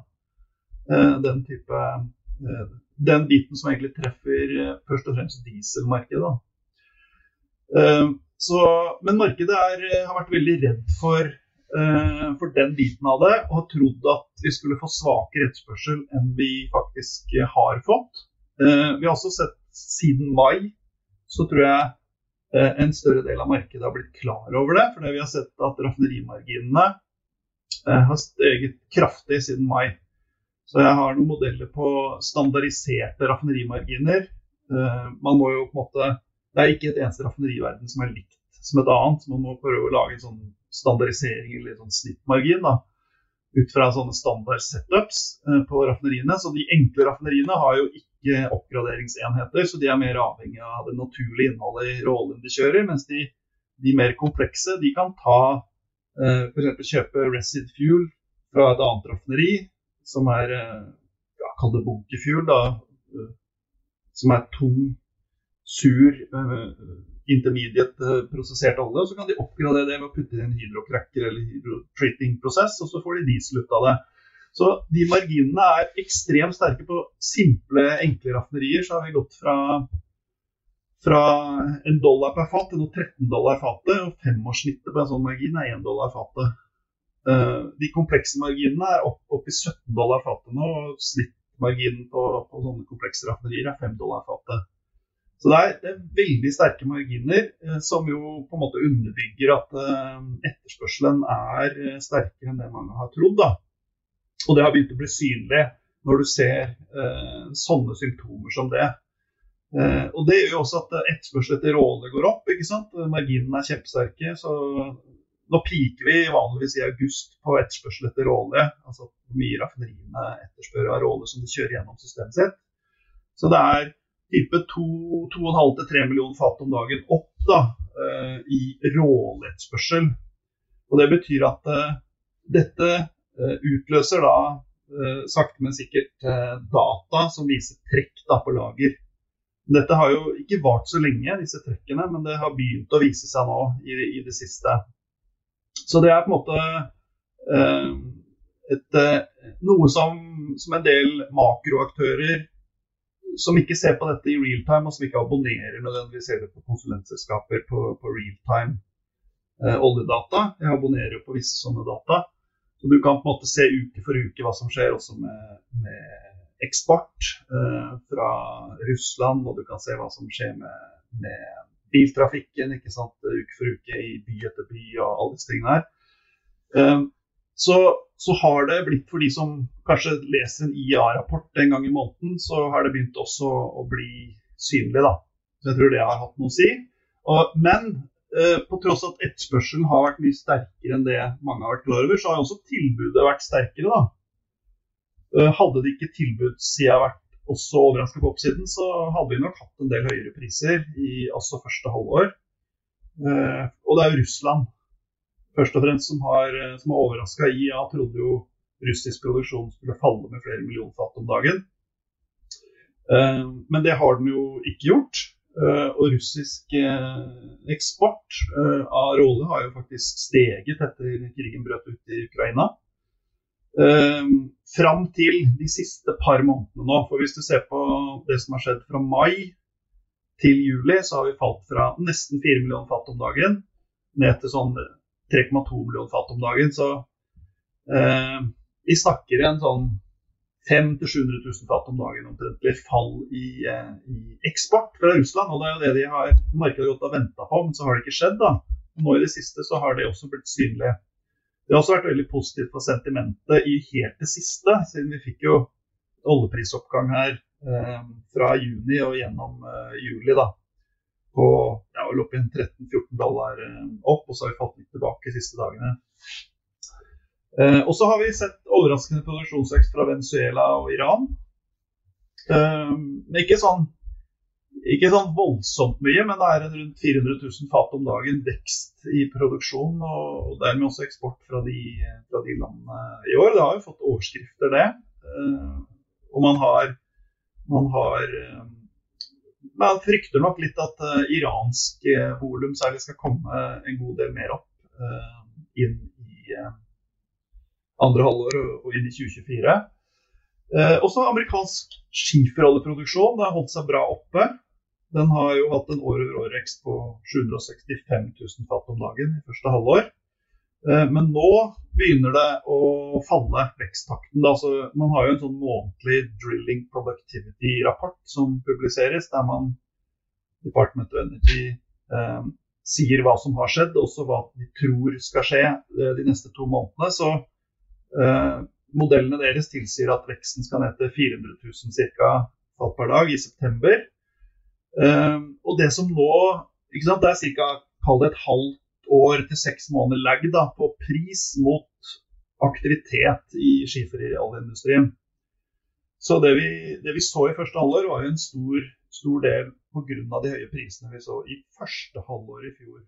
Eh, den type eh, Den biten som egentlig treffer først og fremst dieselmarkedet. Så, men markedet er, har vært veldig redd for, for, den biten av det, og har trodd at vi skulle få svakere etterspørsel enn vi faktisk har fått. Vi har også sett siden mai, så tror jeg Eh, en større del av markedet har blitt klar over det. For vi har sett at raffinerimarginene eh, har steget kraftig siden mai. Så jeg har noen modeller på standardiserte raffinerimarginer. Eh, man må jo på en måte, Det er ikke et eneste raffineri i verden som er likt som et annet. Man må prøve å lage en sånn standardisering eller sånn snittmargin. da ut fra sånne standard setups på raffineriene. Så de enkle raffineriene har jo ikke ikke oppgraderingsenheter, så de er mer avhengig av det naturlige innholdet i rollen de kjører. Mens de, de, mer komplekse de kan ta eh, f.eks. kjøpe resid fuel fra et annet raffineri, som er eh, ja, Kall det bunkerfuel, da. Eh, som er tung, sur, eh, intermediate eh, prosessert olje. Så kan de oppgradere det ved å putte inn hydrocracker eller hydrotreating-prosess, og så får de diesel ut av det. Så de marginene er ekstremt sterke på simple, enkle raffinerier. Så har vi gått fra, fra en dollar per fat til nå 13 dollar fatet. Og femårssnittet på en sånn margin er 1 dollar fatet. Uh, de komplekse marginene er opp, opp i 17 dollar fatet nå. og Snittmarginen på, på sånne komplekse raffinerier er 5 dollar fatet. Så det er, det er, veldig sterke marginer, eh, som jo på en måte underbygger at eh, etterspørselen er sterkere enn det mange har trodd. da. Og det har begynt å bli synlig når du ser eh, sånne symptomer som det. Eh, og Det gjør jo også at etterspørselen etter råolje går opp. ikke sant? Marginene er kjempesterke. så Nå piker vi vanligvis i august på etterspørsel etter råolje. Altså hvor mye raffineriene etterspør av råolje som de kjører gjennom systemet sitt. Så det er type 2,5-3 millioner fat om dagen opp da, eh, i råoljeetterspørsel. Og det betyr at eh, dette utløser da eh, sakte, men sikkert eh, data som viser trekk da, på lager. Dette har jo ikke vart så lenge, disse trekkene, men det har begynt å vise seg nå i, i det siste. Så det er på en måte eh, et, noe som, som, en del makroaktører som ikke ser på dette i real time, og som ikke abonnerer nødvendigvis heller på konsulentselskaper på, på real time eh, oljedata. Jeg abonnerer jo på visse sånne data. Så du kan på en måte se uke for uke hva som skjer også med, med eksport eh, fra Russland, og du kan se hva som skjer med, med biltrafikken ikke sant? uke for uke i by etter by og alle disse tingene her. Eh, så, så, har det blitt, for de som kanskje leser en IA-rapport en gang i måneden, så har det begynt også å bli synlig. da. Så jeg tror det har hatt noe å si. Og, men på tross at etterspørselen har vært mye sterkere enn det mange har vært klar over, så har også tilbudet vært sterkere. da. Eh, hadde det ikke tilbudssida vært også overraska på oppsiden, så hadde vi nok hatt en del høyere priser i også første halvår. Eh, og det er jo Russland først og fremst som har, som har overraska. IA trodde jo russisk produksjon skulle falle med flere millioner fat om dagen. Men det har den jo ikke gjort. Eh, og russisk eh, eksport eh, av råolje har jo faktisk steget etter krigen brøt ut i Ukraina. Fram til de siste par månedene nå. For hvis du ser på det som har skjedd fra mai til juli, så har vi falt fra nesten 4 millioner fat om dagen ned til sånn 3,2 millioner fat om dagen. Så eh, vi snakker en sånn 500 000-700 000 fat om dagen omtrentlig fall i, eh, i, eksport fra Russland. og Det er jo det de har markedet godt har venta på, men så har det ikke skjedd. da. Nå i det siste så har det også blitt synlig. Det har også vært veldig positivt for sentimentet i helt det siste, siden vi fikk jo oljeprisoppgang her eh, fra juni og gjennom eh, juli. da, på ja, i 13-14 dollar eh, opp, og så har vi falt litt tilbake de siste dagene. Eh, og så har vi sett overraskende produksjonsvekst fra Venezuela og Iran. Eh, men ikke sånn, ikke sånn voldsomt mye, men det er en rundt 400 000 fat om dagen vekst i produksjon, og, dermed også eksport fra de, fra de, landene i år. Det har jo fått overskrifter, det. Eh, og man har, man har man frykter nok litt at uh, iransk uh, volum særlig skal komme en god del mer opp uh, inn i andre halvår og inn i 2024. Eh, også amerikansk skiferoljeproduksjon har holdt seg bra oppe. Den har jo hatt en år-over-år-vekst på 765 000 fat om dagen i første halvår. Eh, men nå begynner det å falle veksttakten. Altså, man har jo en sånn månedlig drilling productivity-rapport som publiseres, der man Department of Energy eh, sier hva som har skjedd, og også hva de tror skal skje eh, de neste to månedene. Så modellene deres tilsier at veksten skal ned til 400 000 cirka, fall per dag i september. Eh, og det som nå sant, Det er ca. et halvt år til seks måneder lag da, på pris mot aktivitet i skiferoljeindustrien. Så det vi, det vi, så i første halvår, var jo en stor, stor del pga. de høye prisene vi så i første halvår i fjor.